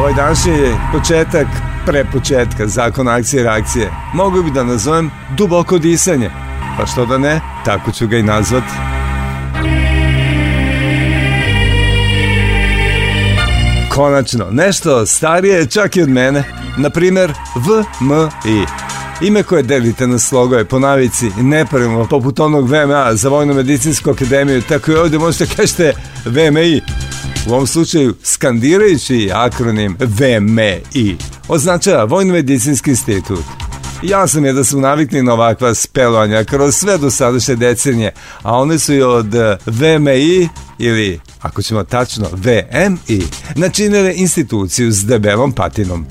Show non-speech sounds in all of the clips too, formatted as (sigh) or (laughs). Ovaj današnji je početak pre početka, zakon akcije i reakcije. Mogu bi da nazovem duboko disanje. Pa što da ne, tako ću ga i nazvati. Konačno, nešto starije čak i od mene. Naprimer, VMI. Ime koje delite na slogove po navici nepravilno, poput onog VMA za Vojno-medicinsku akademiju, tako i ovde možete da kažete VMI u ovom slučaju skandirajući akronim VMI, e označava Vojno-medicinski institut. Jasno je da su navikli na ovakva spelovanja kroz sve do sadašnje decenije, a one su i od VMI ili, ako ćemo tačno, VMI, načinile instituciju s debelom patinom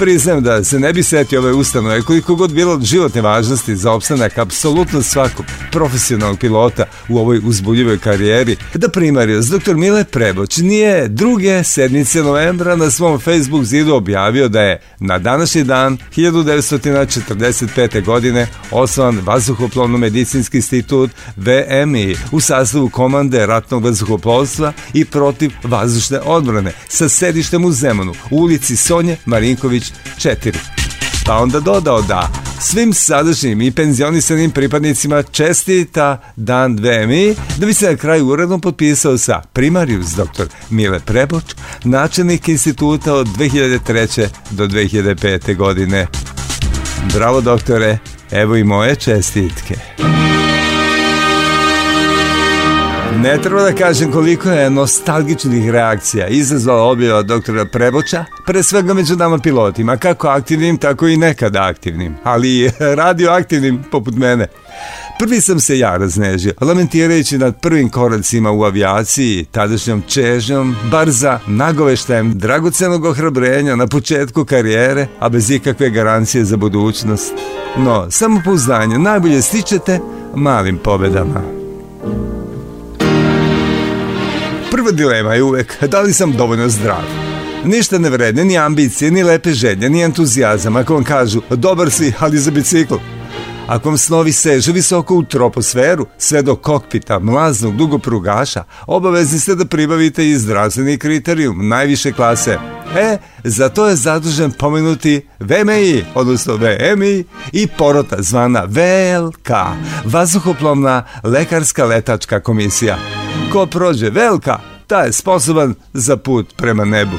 priznam da se ne bi setio ove ustanove koliko god bilo životne važnosti za opstanak apsolutno svakog profesionalnog pilota u ovoj uzbuljivoj karijeri. Da primario, dr. Mile Preboć nije druge sednice novembra na svom Facebook zidu objavio da je na današnji dan 1945. godine osnovan Vazduhoplovno-medicinski institut VMI u sastavu komande ratnog vazduhoplovstva i protiv vazdušne odbrane sa sedištem u Zemunu u ulici Sonje Marinković 4. Pa onda dodao da svim sadašnjim i penzionisanim pripadnicima čestita dan dvemi, da bi se na kraju uredno potpisao sa primarius dr. Mile Preboč, načelnik instituta od 2003. do 2005. godine. Bravo doktore, evo i moje čestitke. Ne treba da kažem koliko je nostalgičnih reakcija izazvala objava doktora Preboča, pre svega među nama pilotima, kako aktivnim, tako i nekada aktivnim, ali i (laughs) radioaktivnim poput mene. Prvi sam se ja raznežio, lamentirajući nad prvim koracima u avijaciji, tadašnjom čežnjom, bar za nagoveštajem dragocenog ohrabrenja na početku karijere, a bez ikakve garancije za budućnost. No, samopouzdanje najbolje stičete malim pobedama. Prva dilema je uvek da li sam dovoljno zdrav. Ništa ne vredne, ni ambicije, ni lepe želje, ni entuzijazam ako vam kažu dobar si, ali za bicikl. Ako vam snovi seže visoko u troposferu, sve do kokpita, mlaznog dugoprugaša, obavezni ste da pribavite i zdravstveni kriterijum najviše klase. E, za to je zadužen pomenuti VMI, odnosno VMI i porota zvana VLK, vazduhoplovna lekarska letačka komisija. Ko prođe velka, ta je sposoban za put prema nebu.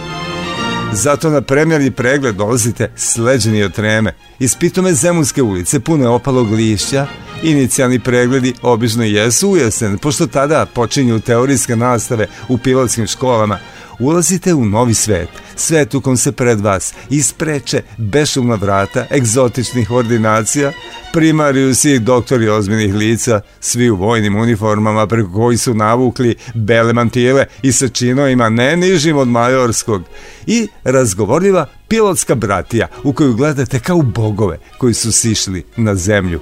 Zato na premjerni pregled dolazite sleđeni od treme. Ispitome Zemunske ulice pune opalog lišća, inicijalni pregledi obično jesu u jesen, pošto tada počinju teorijske nastave u pilotskim školama – Ulazite u novi svet, svet u kom se pred vas ispreče bešumna vrata egzotičnih ordinacija, primariusi i doktori ozbiljnih lica, svi u vojnim uniformama preko koji su navukli bele mantile i sa činovima ne nižim od majorskog i razgovorljiva pilotska bratija u koju gledate kao bogove koji su sišli na zemlju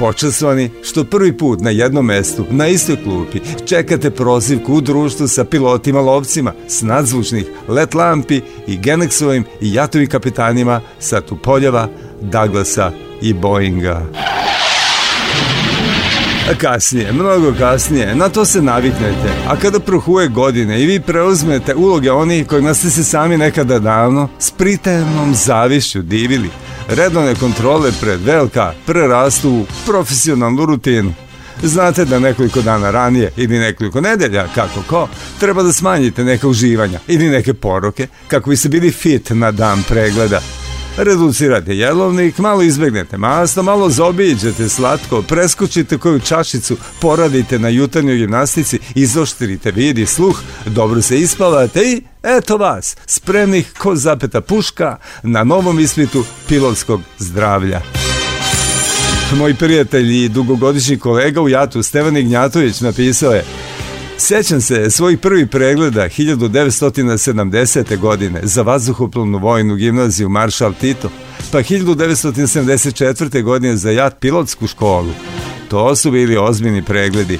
Počasovani što prvi put na jednom mestu, na istoj klupi, čekate prozivku u društvu sa pilotima lovcima, s nadzvučnih Let Lampi i Genexovim i Jatovim kapitanima sa Tupoljeva, Douglasa i Boeinga. Kasnije, mnogo kasnije, na to se naviknete, a kada prohuje godine i vi preuzmete uloge onih kojima ste se sami nekada davno s pritajemnom zavišću divili – redovne kontrole pred velika prerastu u profesionalnu rutinu. Znate da nekoliko dana ranije ili nekoliko nedelja, kako ko, treba da smanjite neka uživanja ili neke poroke kako biste bili fit na dan pregleda reducirate jelovnik, malo izbegnete masno, malo zobiđete slatko, preskočite koju čašicu, poradite na jutarnjoj gimnastici, izoštirite vid i sluh, dobro se ispavate i eto vas, spremnih ko zapeta puška na novom ispitu pilotskog zdravlja. Moj prijatelj i dugogodišnji kolega u Jatu Stevan Ignjatović napisao je Sećam se svojih prvih pregleda 1970. godine za vazduhoplovnu vojnu gimnaziju Maršal Tito, pa 1974. godine za jat pilotsku školu. To su bili ozbiljni pregledi.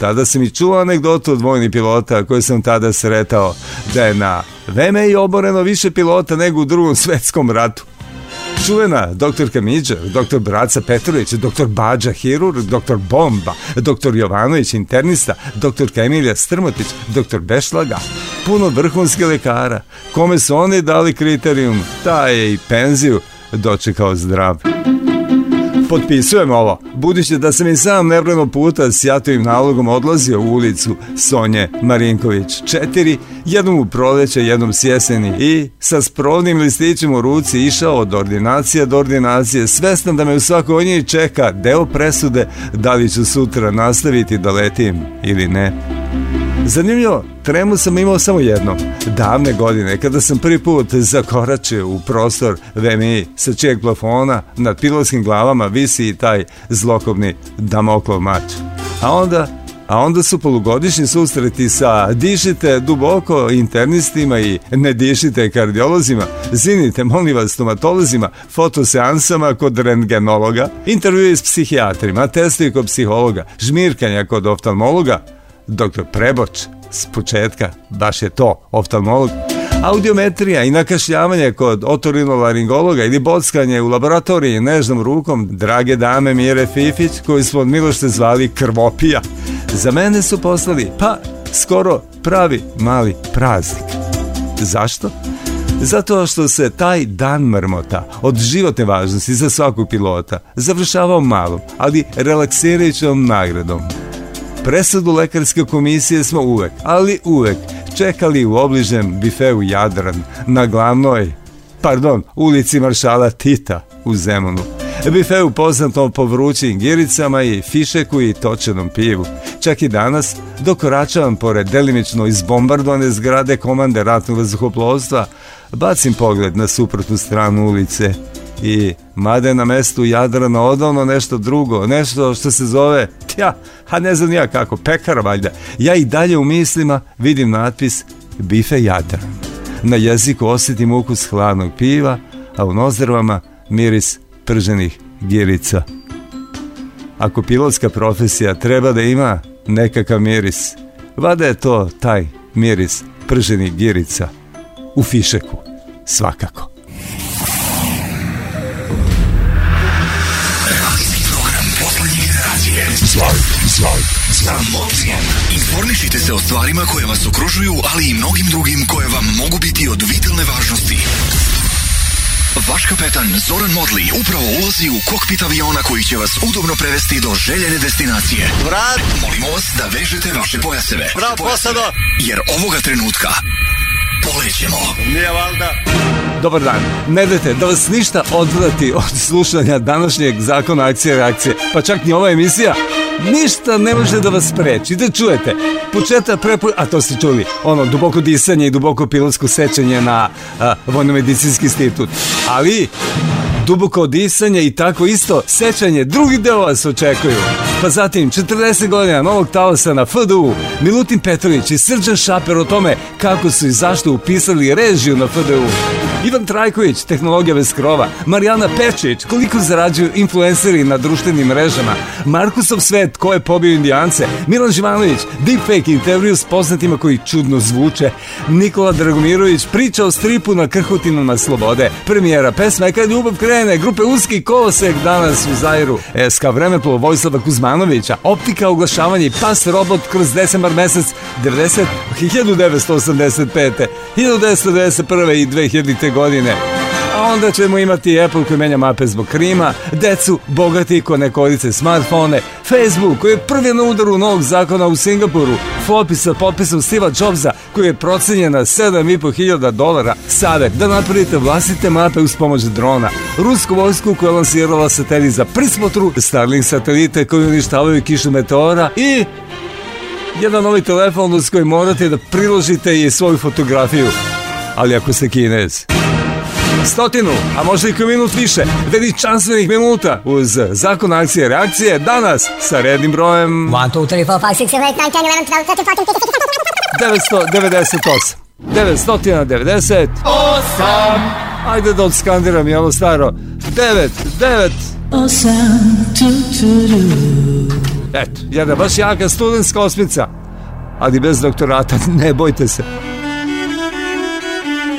Tada sam i čuo anegdotu od vojni pilota koju sam tada sretao da je na VMI oboreno više pilota nego u drugom svetskom ratu čuvena doktorka Miđa, doktor Braca Petrović, doktor Bađa Hirur, doktor Bomba, doktor Jovanović internista, doktorka Emilija Strmotić, doktor Bešlaga, puno vrhunskih lekara, kome su oni dali kriterijum, Ta je i penziju dočekao zdravlje potpisujem ovo, budući da sam i sam nebrojno puta s jatovim nalogom odlazio u ulicu Sonje Marinković 4, jednom u proleće, jednom s jeseni i sa sprovnim listićem u ruci išao od ordinacije do ordinacije, svestan da me u svakoj od njih čeka deo presude da li ću sutra nastaviti da letim ili ne. Zanimljivo, tremu sam imao samo jedno. Davne godine, kada sam prvi put zakoračio u prostor VMI sa čijeg plafona nad pilovskim glavama visi i taj zlokobni damoklov mač. A onda a onda su polugodišnji susreti sa dišite duboko internistima i ne dišite kardiolozima, zinite molim vas stomatolozima, fotoseansama kod rentgenologa, intervjuje s psihijatrima, testovi kod psihologa, žmirkanja kod oftalmologa, Doktor Preboč s početka, baš je to, oftalmolog. Audiometrija i nakašljavanje kod otorinolaringologa ili bockanje u laboratoriji nežnom rukom drage dame Mire Fifić koju smo od Milošte zvali krvopija. Za mene su poslali pa skoro pravi mali praznik. Zašto? Zato što se taj dan mrmota od životne važnosti za svakog pilota završavao malom, ali relaksirajućom nagradom. Presudu lekarske komisije smo uvek, ali uvek, čekali u obližem bifeu Jadran, na glavnoj, pardon, ulici maršala Tita u Zemunu. Bifeu poznatom po vrućim giricama i fišeku i točenom pivu. Čak i danas, dok dokoračavam pored delimično izbombardovane zgrade komande ratnog vazduhoplovstva, bacim pogled na suprotnu stranu ulice i mada je na mestu Jadrana odavno nešto drugo, nešto što se zove ja, a ne znam ja kako, pekar valjda. Ja i dalje u mislima vidim natpis bife jatar. Na jeziku osjetim ukus hladnog piva, a u nozdravama miris prženih girica. Ako pilotska profesija treba da ima nekakav miris, vada je to taj miris prženih girica u fišeku, svakako. Znam. Informišite se o stvarima koje vas okružuju, ali i mnogim drugim koje vam mogu biti od vitalne važnosti. Vaš kapetan Zoran Modli upravo ulazi u kokpit aviona koji će vas udobno prevesti do željene destinacije. Vrat! Molimo vas da vežete vaše pojaseve. Vrat, posado! Jer ovoga trenutka polećemo. Nije valda. Dobar dan. Ne dajte da vas ništa odvrati od slušanja današnjeg zakona akcije reakcije, pa čak ni ova emisija. Ništa ne može da vas preči, da čujete. Početa prepo... a to ste čuli, ono, duboko disanje i duboko pilotsko sećanje na Vojno-medicinski institut. Ali, duboko disanje i tako isto sećanje, drugi deo vas očekuju. Pa zatim, 40 godina novog talasa na FDU, Milutin Petrović i Srđan Šaper o tome kako su i zašto upisali režiju na FDU. Ivan Trajković, tehnologija bez krova, Marijana Pečić, koliko zarađuju influenceri na društvenim mrežama, Markusov svet, ko je pobio indijance, Milan Živanović, deepfake intervju s poznatima koji čudno zvuče, Nikola Dragomirović priča o stripu na krhotinama slobode, premijera pesme Kad ljubav krene, grupe Uski kolosek danas u Zairu, SK Vremeplo, Vojslava Kuzmana, Stefanovića, optika oglašavanje i pas robot kroz decembar mesec 90, 1985. 1991. i 2000. godine onda ćemo imati Apple koji menja mape zbog krima, decu, bogati ko ne koriste smartfone, Facebook koji je prvi na udaru novog zakona u Singapuru, Fopi sa potpisom Steve'a Jobsa koji je procenjen na 7,5 dolara, savjet da napravite vlastite mape uz pomoć drona, rusku vojsku koja je lansirala satelit za prismotru, Starlink satelite koji uništavaju kišu meteora i jedan novi telefon uz koji morate da priložite i svoju fotografiju. Ali ako ste kinez stotinu, a možda i koji minut više veličanstvenih minuta uz zakon akcije reakcije danas sa rednim brojem 1, 2, 3, 4, 5, 6, 7, 8, 9, 9, 998 998 Ajde da odskandiram i ono staro 9, 9 8, 2, 2, Eto, jedna baš jaka studentska osmica ali bez doktorata, ne bojte se.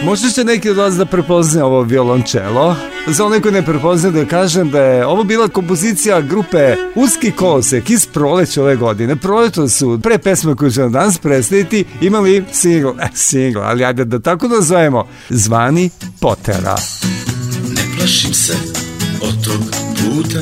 Možda će neki od vas da prepozne ovo violončelo. Za onaj koji ne prepozne da kažem da je ovo bila kompozicija grupe Uski kolosek iz proleća ove godine. Proleto su pre pesme koju ćemo danas predstaviti imali single, eh, single, ali ajde da tako nazovemo, zvani Potera. Ne plašim se od tog puta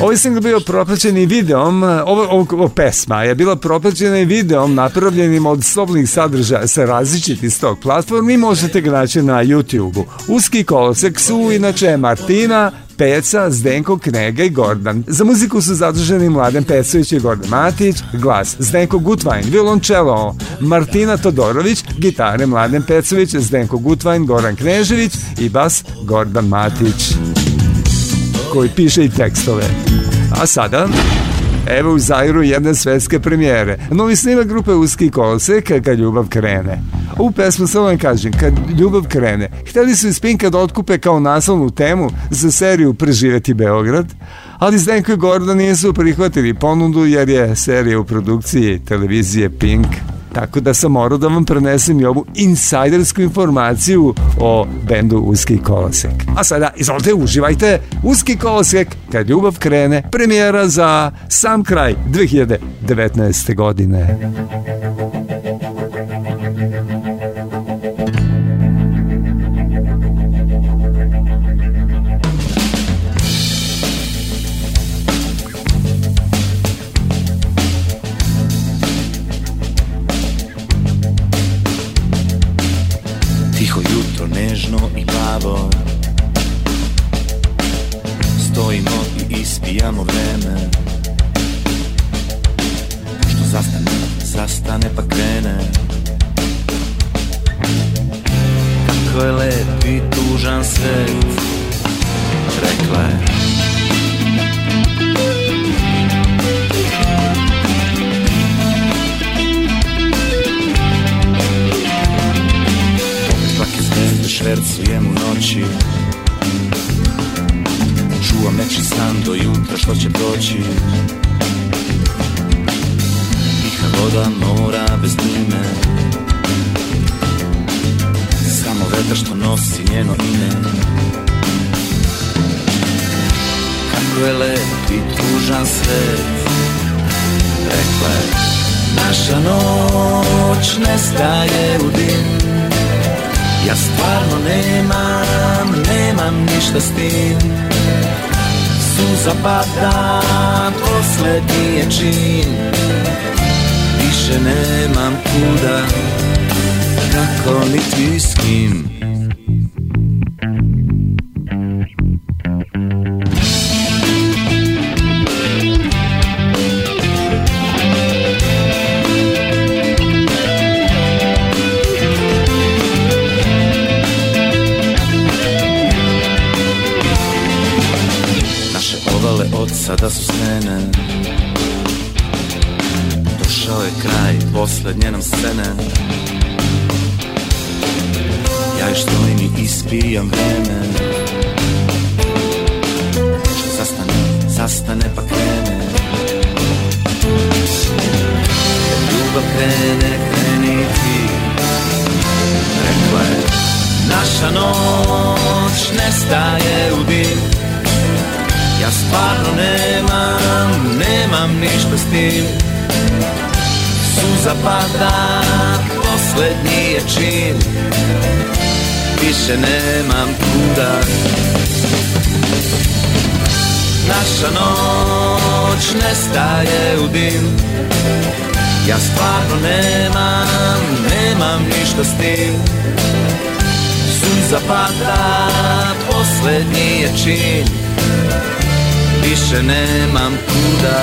Ovaj single bio propraćen i videom, eh, ovo, ovo, ovo pesma je bila propraćena i videom napravljenim od slobodnih sadržaja sa različitih stok platformi, možete ga naći na YouTube-u. Uski kolosek su inače Martina, Peca, Zdenko Knega i Gordon. Za muziku su zaduženi Mladen Pecović i Gordon Matić, glas Zdenko Gutvajn, violončelo, Martina Todorović, gitare Mladen Pecović, Zdenko Gutvajn, Goran Knežević i bas Gordon Matić koji piše i tekstove. A sada, evo u Zairu jedne svetske premijere. Novi snimak grupe Uski kolosek Kad ljubav krene. U pesmu samo vam kažem, Kad ljubav krene, hteli su iz Pinka da otkupe kao naslovnu temu za seriju Preživeti Beograd, ali Zdenko i Gorda nisu prihvatili ponudu jer je serija u produkciji televizije Pink Tako da sam morao da vam prenesem i ovu insajdersku informaciju o bendu Uski kolosek. A sada, izvolite, uživajte Uski kolosek kad ljubav krene premijera za sam kraj 2019. godine. Treba dan, poslednji je čin Više nemam kuda, kako niti s kim pred njenom scene Ja još stojim i ispijam vreme Što zastane, zastane pa krene Ljubav krene, kreni ti Rekla je Naša noć nestaje u dim Ja stvarno nemam, nemam ništa s tim suza pada Poslednji je čin Više nemam kuda Naša noć nestaje u dim Ja stvarno nemam, nemam ništa s tim Suza pada, poslednji je čin Više nemam kuda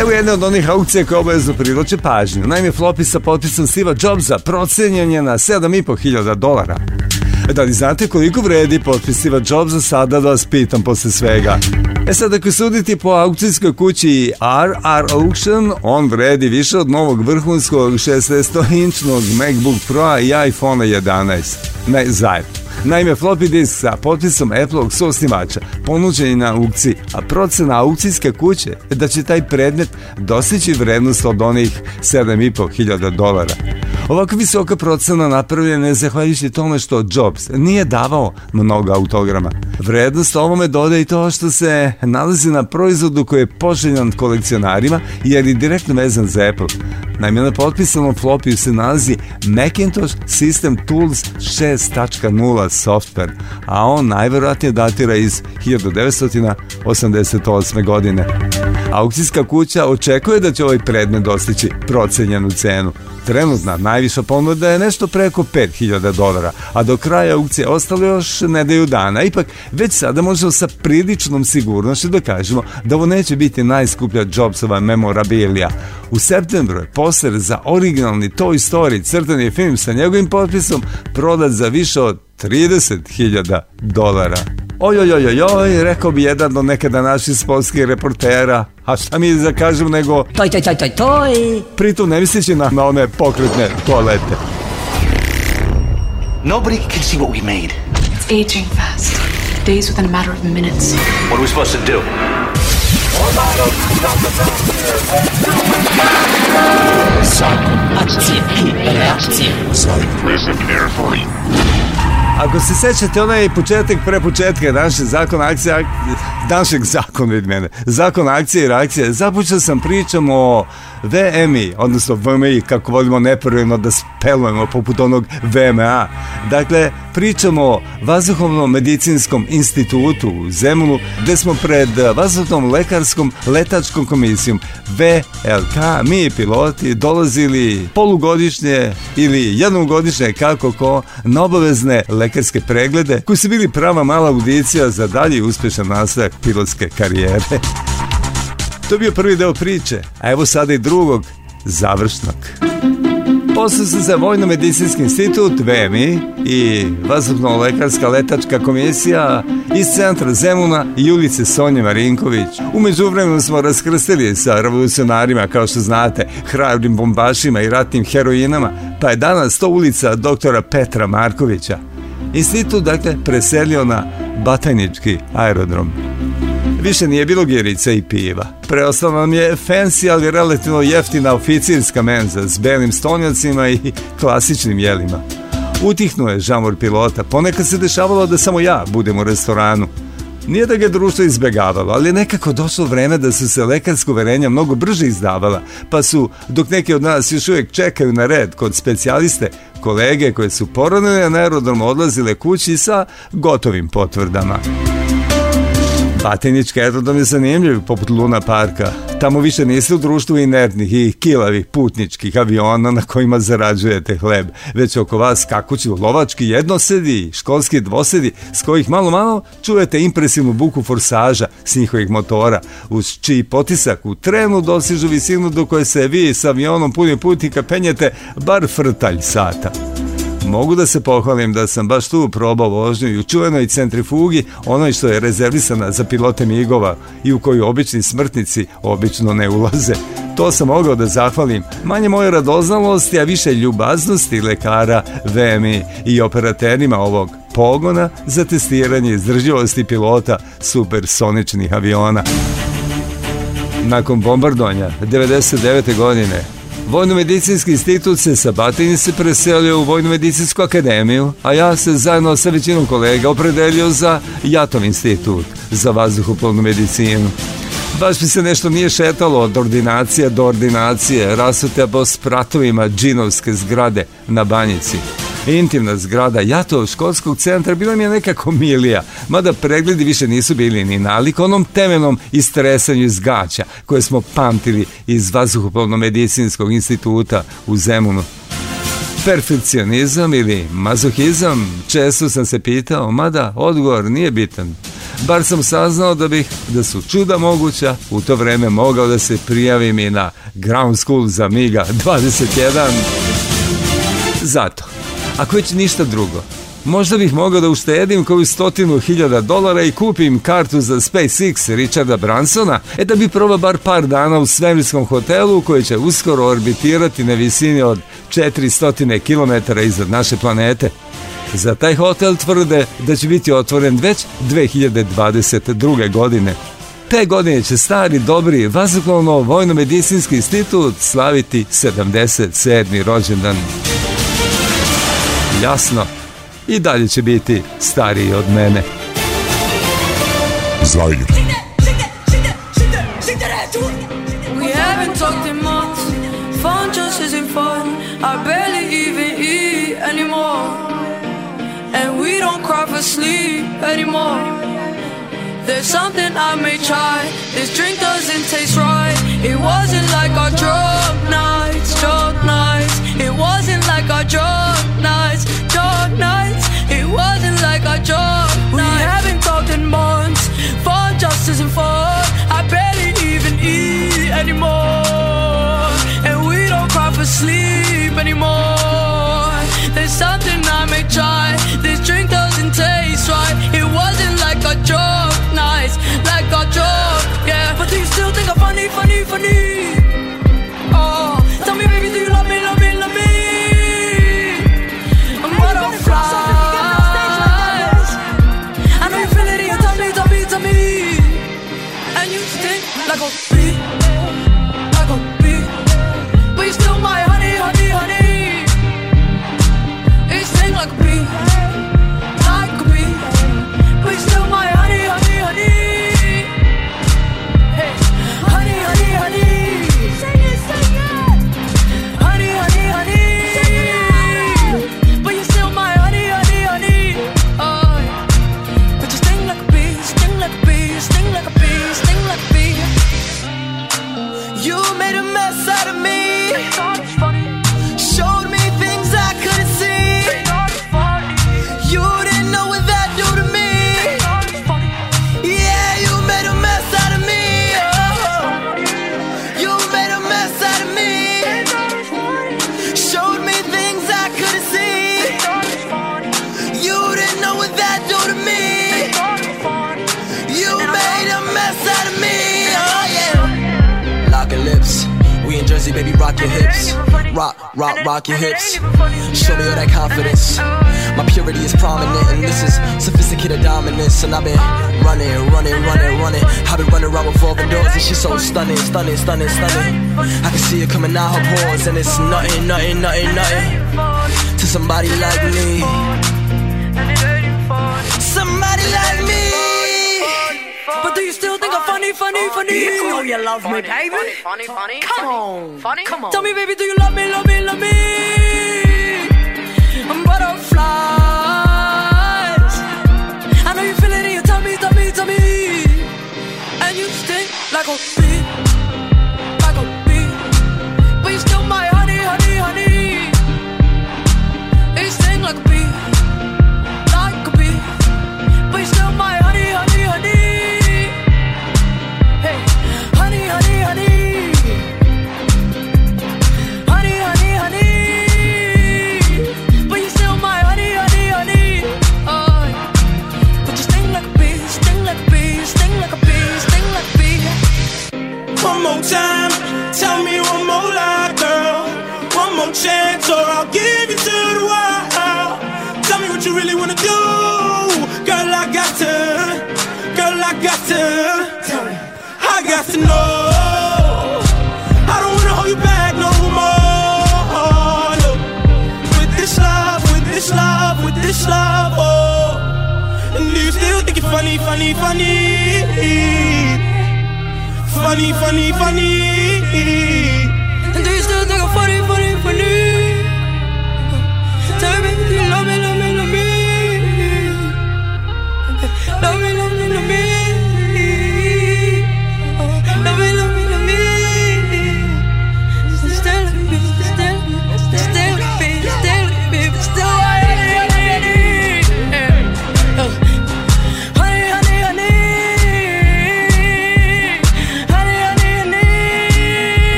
Evo jedne od onih aukcija koja obavezno privlače pažnju. Naime, flopi sa potpisom Steve'a Jobsa procenjen je na 7.500 dolara. E, da li znate koliko vredi potpis Steve'a Jobsa sada da vas pitam posle svega? E sad, ako suditi po aukcijskoj kući RR Auction, on vredi više od novog vrhunskog 16-inčnog MacBook Pro i iPhone 11. Ne, zajedno. Naime, floppy disk sa potpisom Apple-og suosnivača ponuđen je na aukciji, a procena aukcijske kuće je da će taj predmet dostići vrednost od onih 7,5 hiljada dolara. Ovako visoka procena napravljena je zahvaljujući tome što Jobs nije davao mnogo autograma. Vrednost ovome dodaje i to što se nalazi na proizvodu koji je poželjan kolekcionarima jer je direktno vezan za Apple. Naime, na potpisanom flopiju se nalazi Macintosh System Tools 6.0 software, a on najverovatnije datira iz 1988. godine. Aukcijska kuća očekuje da će ovaj predmet dostići procenjenu cenu. Trenutna najviša ponuda je nešto preko 5000 dolara, a do kraja aukcije ostalo još nedelju dana. Ipak, već sada možemo sa priličnom sigurnošću da kažemo da ovo neće biti najskuplja Jobsova memorabilija. U septembru je poster za originalni Toy Story crtani film sa njegovim potpisom prodat za više od 30.000 dolara. Oj, oj, oj, oj, rekao bi jedan od nekada naših sportskih reportera. A šta mi da kažem nego... Toj, toj, toj, toj, toj. Pritom ne mislići na, na one pokretne toalete. Nobody can see what we made. It's aging fast. Days within a matter of minutes. What are we supposed to do? Akcije i reakcije. for carefully. Ako se sećate, onaj početak pre početka našeg zakona akcije, ak... našeg zakona od mene, zakon akcije i reakcije, započeo sam pričam o VMI, odnosno VMI, kako volimo neprveno da spelujemo poput onog VMA. Dakle, pričamo o Vazduhovno-medicinskom institutu u Zemunu, gde smo pred Vazduhovnom lekarskom letačkom komisijom VLK, mi piloti, dolazili polugodišnje ili jednogodišnje, kako ko, na obavezne lekarskom lekarske preglede koji su bili prava mala audicija za dalji uspešan nastavak pilotske karijere. To je bio prvi deo priče, a evo sada i drugog, završnog. Posle se za Vojno-medicinski institut, VMI, i Vazovno-lekarska letačka komisija iz centra Zemuna i ulice Sonje Marinković. Umeđu vremenu smo raskrstili sa revolucionarima, kao što znate, hrabrim bombašima i ratnim heroinama, pa je danas to ulica doktora Petra Markovića institut dakle preselio na Batajnički aerodrom. Više nije bilo gerice i piva. Preostalo nam je fancy, ali relativno jeftina oficirska menza s belim stonjacima i klasičnim jelima. Utihnuo je žamor pilota. Ponekad se dešavalo da samo ja budem u restoranu. Nije da ga društvo izbegavalo, ali nekako došlo vreme da su se lekarsko verenja mnogo brže izdavala, pa su, dok neki od nas još uvijek čekaju na red kod specijaliste, kolege koje su porodne na aerodromu odlazile kući sa gotovim potvrdama. Batinički aerodrom je zanimljiv, poput Luna Parka, Tamo više niste u društvu inertnih i kilavih putničkih aviona na kojima zarađujete hleb, već oko vas kakuću lovački jednosedi, školski dvosedi, s kojih malo malo čujete impresivnu buku forsaža s njihovih motora, uz čiji potisak u trenu dosižu visinu do koje se vi s avionom puni putnika penjete bar frtalj sata. Mogu da se pohvalim da sam baš tu probao vožnju i u čuvenoj centrifugi, onoj što je rezervisana za pilote migova i u koju obični smrtnici obično ne ulaze. To sam mogao da zahvalim manje moje radoznalosti, a više ljubaznosti lekara, VMI i operaterima ovog pogona za testiranje izdržljivosti pilota supersoničnih aviona. Nakon bombardovanja 99. godine Vojno-medicinski institut se sa se preselio u Vojno-medicinsku akademiju, a ja se zajedno sa većinom kolega opredelio za Jatov institut za vazduhoplovnu medicinu. Baš mi se nešto nije šetalo od ordinacije do ordinacije, rasute po spratovima džinovske zgrade na banjici intimna zgrada Jatovškolskog centra bila mi je nekako milija, mada pregledi više nisu bili ni nalik onom temenom istresanju iz gaća koje smo pamtili iz Vazduhoplovno-medicinskog instituta u Zemunu. Perfekcionizam ili mazohizam, često sam se pitao, mada odgovor nije bitan. Bar sam saznao da bih, da su čuda moguća, u to vreme mogao da se prijavim i na Ground School za Miga 21. Zato, Ako već ništa drugo, možda bih mogao da uštedim koju stotinu hiljada dolara i kupim kartu za SpaceX Richarda Bransona, e da bi probao bar par dana u svemirskom hotelu koji će uskoro orbitirati na visini od 400 km iznad naše planete. Za taj hotel tvrde da će biti otvoren već 2022. godine. Te godine će stari dobri vazduhovno vojno-medicinski institut slaviti 77. rođendan. jasno i dalje će We haven't talked in months. Phone just isn't fun. I barely even eat anymore. And we don't cry for sleep anymore. There's something I may try. This drink doesn't taste right. It wasn't like our drug our drunk nights, drunk nights. It wasn't like our drunk Baby, rock your hips. Rock, rock, rock your hips. Show me all that confidence. Oh, My purity is prominent, and this is oh, sophisticated dominance. And I've been oh, running, running, running, running. I've been running around with revolving doors, and she's so stunning, stunning, stunning, stunning. I can see her coming out her pores, and it's nothing, nothing, nothing, nothing to somebody like me. Somebody like me you still think I'm funny, funny, funny? You know you love me, baby. Funny, funny, funny. Come on, funny, come on. Tell me, baby, do you love me, love me, love me? I'm butterflies. I know you feel it in your tummy, tummy, tummy, and you stink like a bee. I'll give you to the world. Tell me what you really wanna do. Girl, I got to, girl, I got to. Tell me, I got to know. I don't wanna hold you back no more. with this love, with this love, with this love, oh. And you still think you're funny, funny, funny? Funny, funny, funny.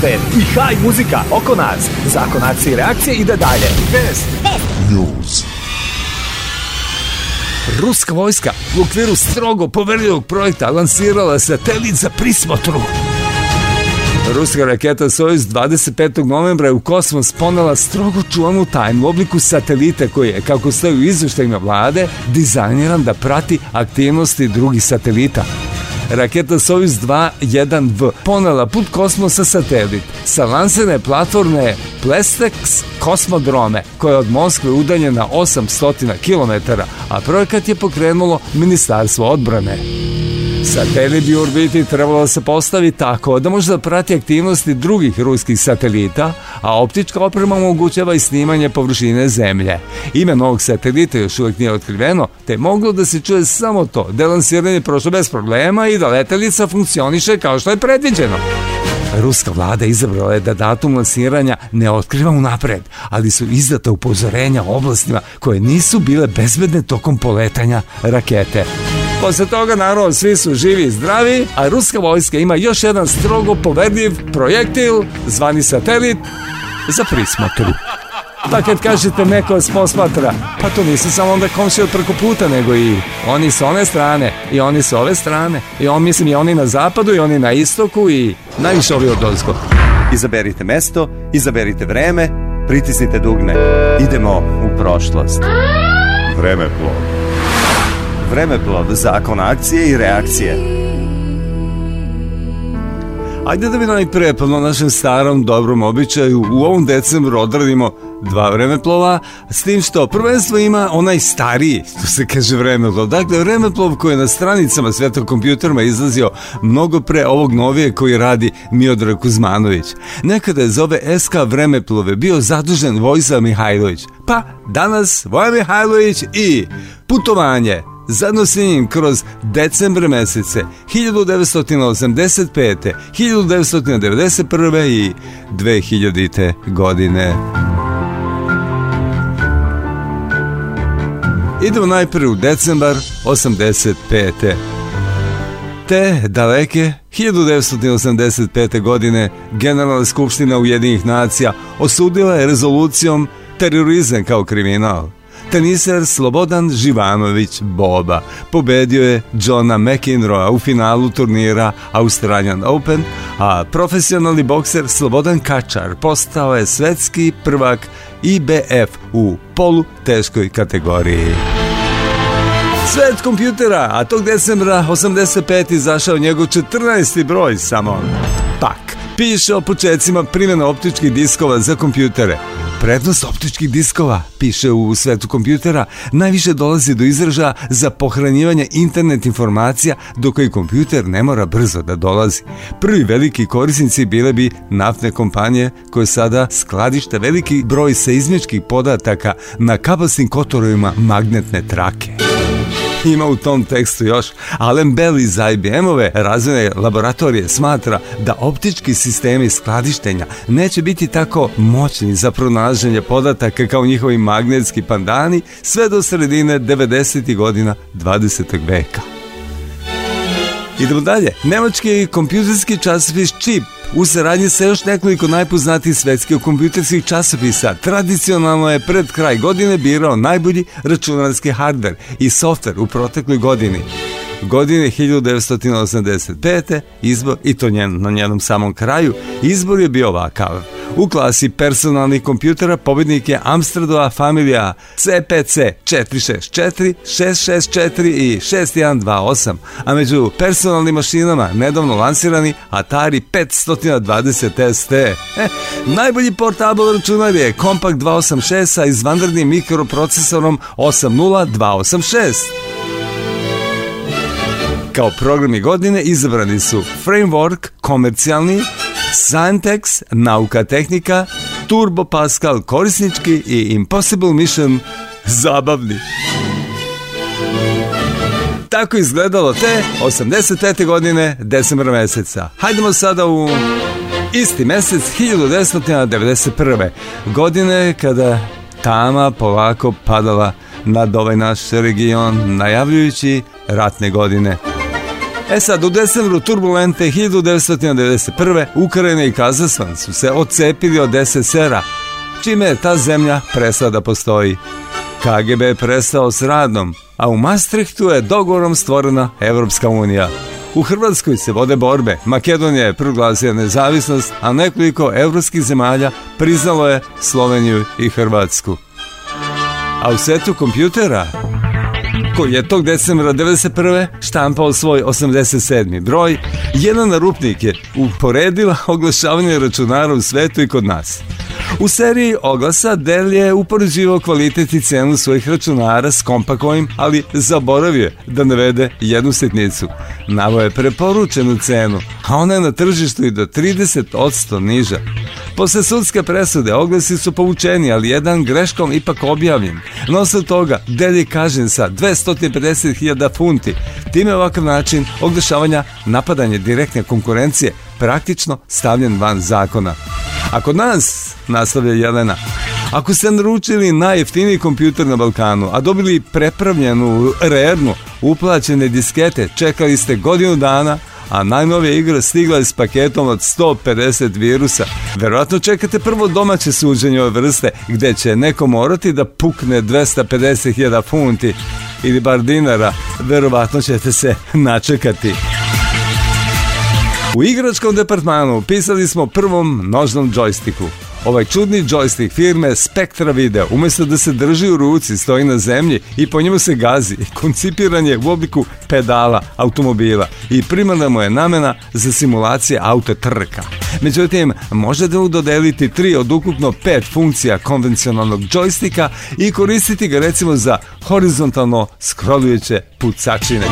svet i haj muzika oko nas. Zakon akcije i reakcije ide dalje. Best News. Ruska vojska u okviru strogo poverljivog projekta lansirala satelit za prismotru. Ruska raketa Sojuz 25. novembra je u kosmos ponela strogo čuvanu tajnu u obliku satelita koji je, kako stoji u izveštajima vlade, dizajniran da prati aktivnosti drugih satelita. Raketa Sojuz 2-1V ponela put kosmosa satelit sa lansene platforme Plestex Kosmodrome, koja je od Moskve udaljena 800 km, a projekat je pokrenulo Ministarstvo odbrane. Satelit bi u orbiti trebalo da se postavi tako da može da prati aktivnosti drugih ruskih satelita, a optička oprema omogućava i snimanje površine Zemlje. Ime novog satelita još uvek nije otkriveno, te je moglo da se čuje samo to, da je lansiranje prošlo bez problema i da letelica funkcioniše kao što je predviđeno. Ruska vlada izabrala je da datum lansiranja ne otkriva unapred, ali su izdata upozorenja oblastima koje nisu bile bezbedne tokom poletanja rakete. Posle toga, naravno, svi su živi i zdravi, a ruska vojska ima još jedan strogo poverljiv projektil, zvani satelit, za prismatru. Pa kad kažete neko vas posmatra, pa to nisu samo onda komšije od preko puta, nego i oni s one strane, i oni s ove strane, i on mislim i oni na zapadu, i oni na istoku, i najviše ovi od ozgo. Izaberite mesto, izaberite vreme, pritisnite dugme. Idemo u prošlost. Vreme plov vremeplov, zakon akcije i reakcije. Ajde da bi najpre, po našem starom dobrom običaju, u ovom decembru odradimo dva vremeplova, s tim što prvenstvo ima onaj stariji, što se kaže vremeplov. Dakle, vremeplov koji je na stranicama Svetog kompjuterma izlazio mnogo pre ovog novije koji radi Miodrag Kuzmanović. Nekada je za ove SK vremeplove bio zadužen Vojsa Mihajlović. Pa, danas Voja Mihajlović i putovanje zajedno s njim kroz decembre mesece 1985. 1991. i 2000. godine. Idemo najpre u decembar 85. Te daleke 1985. godine Generalna skupština Ujedinjih nacija osudila je rezolucijom terorizam kao kriminal – teniser Slobodan Živanović Boba. Pobedio je Johna McEnroe u finalu turnira Australian Open, a profesionalni bokser Slobodan Kačar postao je svetski prvak IBF u polu teškoj kategoriji. Svet kompjutera, a tog decembra 85. izašao njegov 14. broj samo. Pak, piše o početcima primjena optičkih diskova za kompjutere. Prednost optičkih diskova, piše u svetu kompjutera, najviše dolazi do izražaja za pohranjivanje internet informacija do koji kompjuter ne mora brzo da dolazi. Prvi veliki korisnici bile bi naftne kompanije koje sada skladište veliki broj seizmičkih podataka na kabelskim kotorovima magnetne trake. (laughs) Ima u tom tekstu još. Alan Bell iz IBM-ove razvojne laboratorije smatra da optički sistemi skladištenja neće biti tako moćni za pronalaženje podataka kao njihovi magnetski pandani sve do sredine 90. godina 20. veka. Idemo dalje. Nemački kompjuterski časopis Chip U saradnji sa još nekoliko najpoznatijih svetskih kompjuterskih časopisa, tradicionalno je pred kraj godine birao najbolji računarski hardver i softver u protekloj godini. Godine 1985. izbor, i to njen, na njenom samom kraju, izbor je bio ovakav – U klasi personalnih kompjutera pobednik je Amstradova familija CPC 464, 664 i 6128, a među personalnim mašinama nedavno lansirani Atari 520 ST. Eh, najbolji portable računar je Compact 286 sa izvanrednim mikroprocesorom 80286. Kao programi godine izabrani su Framework, komercijalni, Santex, nauka tehnika, Turbo Pascal korisnički i Impossible Mission zabavni. Tako izgledalo te 85. godine decembra meseca. Hajdemo sada u isti mesec 1991. godine kada tama polako padala nad ovaj naš region najavljujući ratne godine. E sad, u decembru turbulente 1991. Ukrajina i Kazastan su se odcepili od SSR-a, čime je ta zemlja prestala da postoji. KGB je prestao s radom, a u Maastrichtu je dogovorom stvorena Evropska unija. U Hrvatskoj se vode borbe, Makedonija je proglasila nezavisnost, a nekoliko evropskih zemalja priznalo je Sloveniju i Hrvatsku. A u setu kompjutera Tako je tog decembra 1991. štampao svoj 87. broj. Jelena Rupnik je uporedila oglašavanje računara u svetu i kod nas. U seriji oglasa Dell je upoređivao kvalitet i cenu svojih računara s kompakovim, ali zaboravio je da navede jednu sitnicu. Navo je preporučenu cenu, a ona je na tržištu i do 30% niža. Posle sudske presude oglasi su povučeni, ali jedan greškom ipak objavljen. Nosno toga, Dell je kažen sa 250.000 funti. Time ovakav način oglašavanja napadanje direktne konkurencije praktično stavljen van zakona. A kod nas, nastavlja Jelena, ako ste naručili najjeftiniji kompjuter na Balkanu, a dobili prepravljenu rernu, uplaćene diskete, čekali ste godinu dana, a najnovija igra stigla je s paketom od 150 virusa. Verovatno čekate prvo domaće suđenje ove vrste, gde će neko morati da pukne 250.000 funti ili bar dinara. Verovatno ćete se (laughs) načekati. U igračkom departmanu pisali smo prvom nožnom džojstiku. Ovaj čudni džojstik firme Spectra Video umesto da se drži u ruci, stoji na zemlji i po njemu se gazi. (laughs) Koncipiran je u obliku pedala automobila i primarna mu je namena za simulacije auto trka. Međutim, može da dodeliti tri od ukupno pet funkcija konvencionalnog džojstika i koristiti ga recimo za horizontalno skrolujuće pucačine.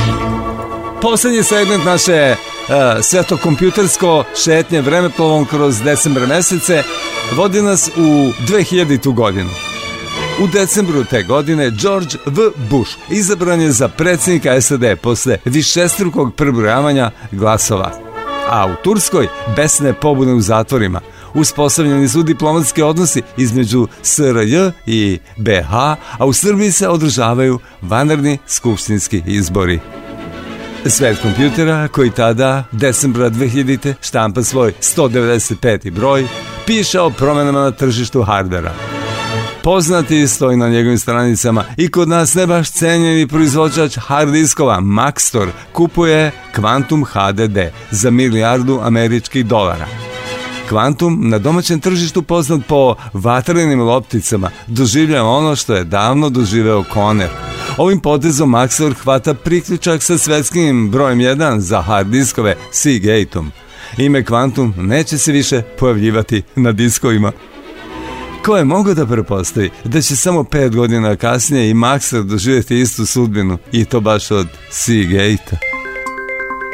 Poslednji segment naše E, sve to kompjutersko šetnje vremeplovom kroz decembar mesece vodi nas u 2000. godinu. U decembru te godine George V. Bush izabran je za predsjednika SAD posle višestrukog prebrojavanja glasova. A u Turskoj besne pobune u zatvorima. Uspostavljeni su diplomatski odnosi između SRJ i BH, a u Srbiji se održavaju vanredni skupštinski izbori. Svet kompjutera koji tada, decembra 2000. te štampa svoj 195. broj, piše o promenama na tržištu hardvera. Poznati stoji na njegovim stranicama i kod nas ne baš cenjeni proizvođač hard diskova Maxtor kupuje Quantum HDD za milijardu američkih dolara. Quantum na domaćem tržištu poznat po vatrenim lopticama doživljava ono što je davno doživeo Conner – Ovim potezom Maxwell hvata priključak sa svetskim brojem 1 za hard diskove Seagate-om. Ime Quantum neće se više pojavljivati na diskovima. Ko je mogao da prepostavi da će samo 5 godina kasnije i Maxwell doživjeti istu sudbinu i to baš od Seagate-a?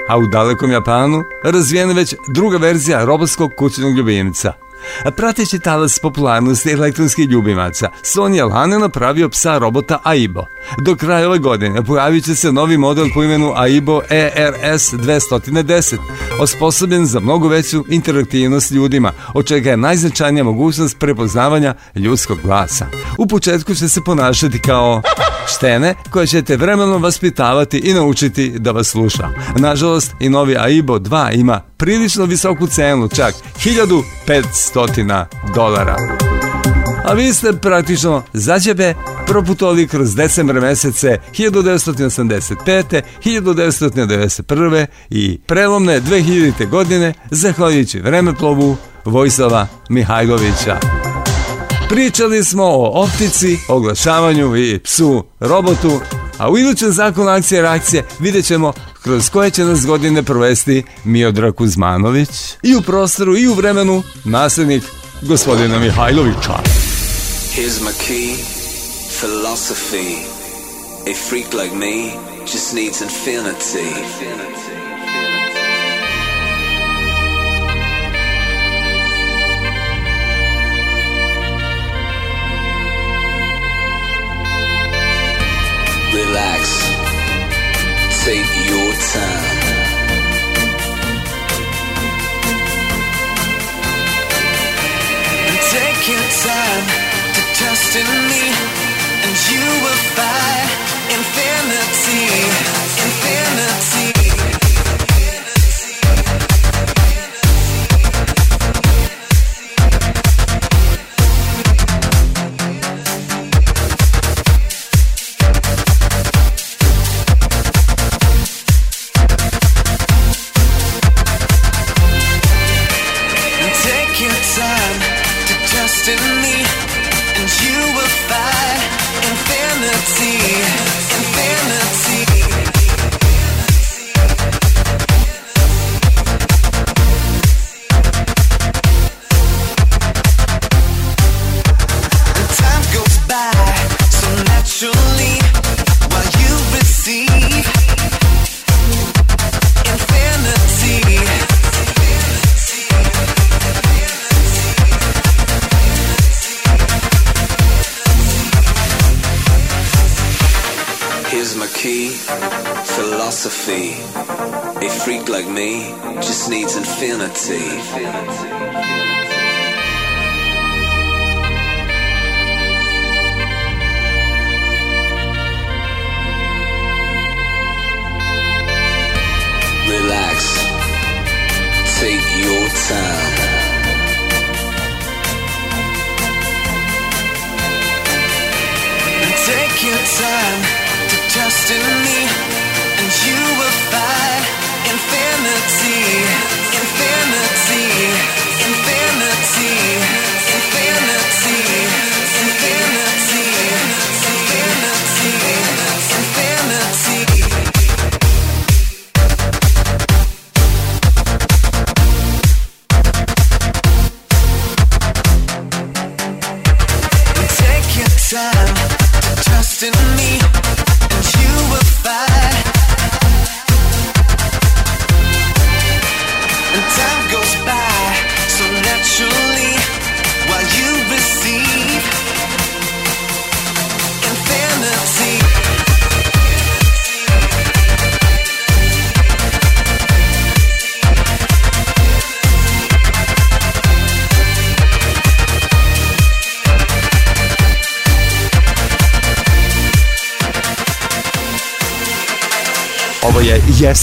A u dalekom Japanu razvijena već druga verzija robotskog kućnog ljubimca – Prateći talas popularnosti elektronskih ljubimaca, Sony je lane napravio psa robota Aibo. Do kraja ove godine pojavit će se novi model po imenu Aibo ERS 210, osposobljen za mnogo veću interaktivnost ljudima, od čega je najznačajnija mogućnost prepoznavanja ljudskog glasa. U početku će se ponašati kao... Štene koje ćete vremenom vaspitavati i naučiti da vas sluša. Nažalost, i novi AIBO 2 ima prilično visoku cenu, čak 1500 dolara. A vi ste praktično zađebe proputovali kroz decembre mesece 1985. 1991. i prelomne 2000. godine zahvaljujući vremeplovu Vojislava Mihajlovića. Pričali smo o optici, oglašavanju i psu, robotu, a u idućem zakonu akcije i reakcije vidjet ćemo kroz koje će nas godine provesti Miodra Kuzmanović i u prostoru i u vremenu naslednik gospodina Mihajlovića. Here's my key, philosophy. A freak like me just needs infinity. infinity. relax, take your time. And Take your time to trust in me, and you will find infinity, infinity.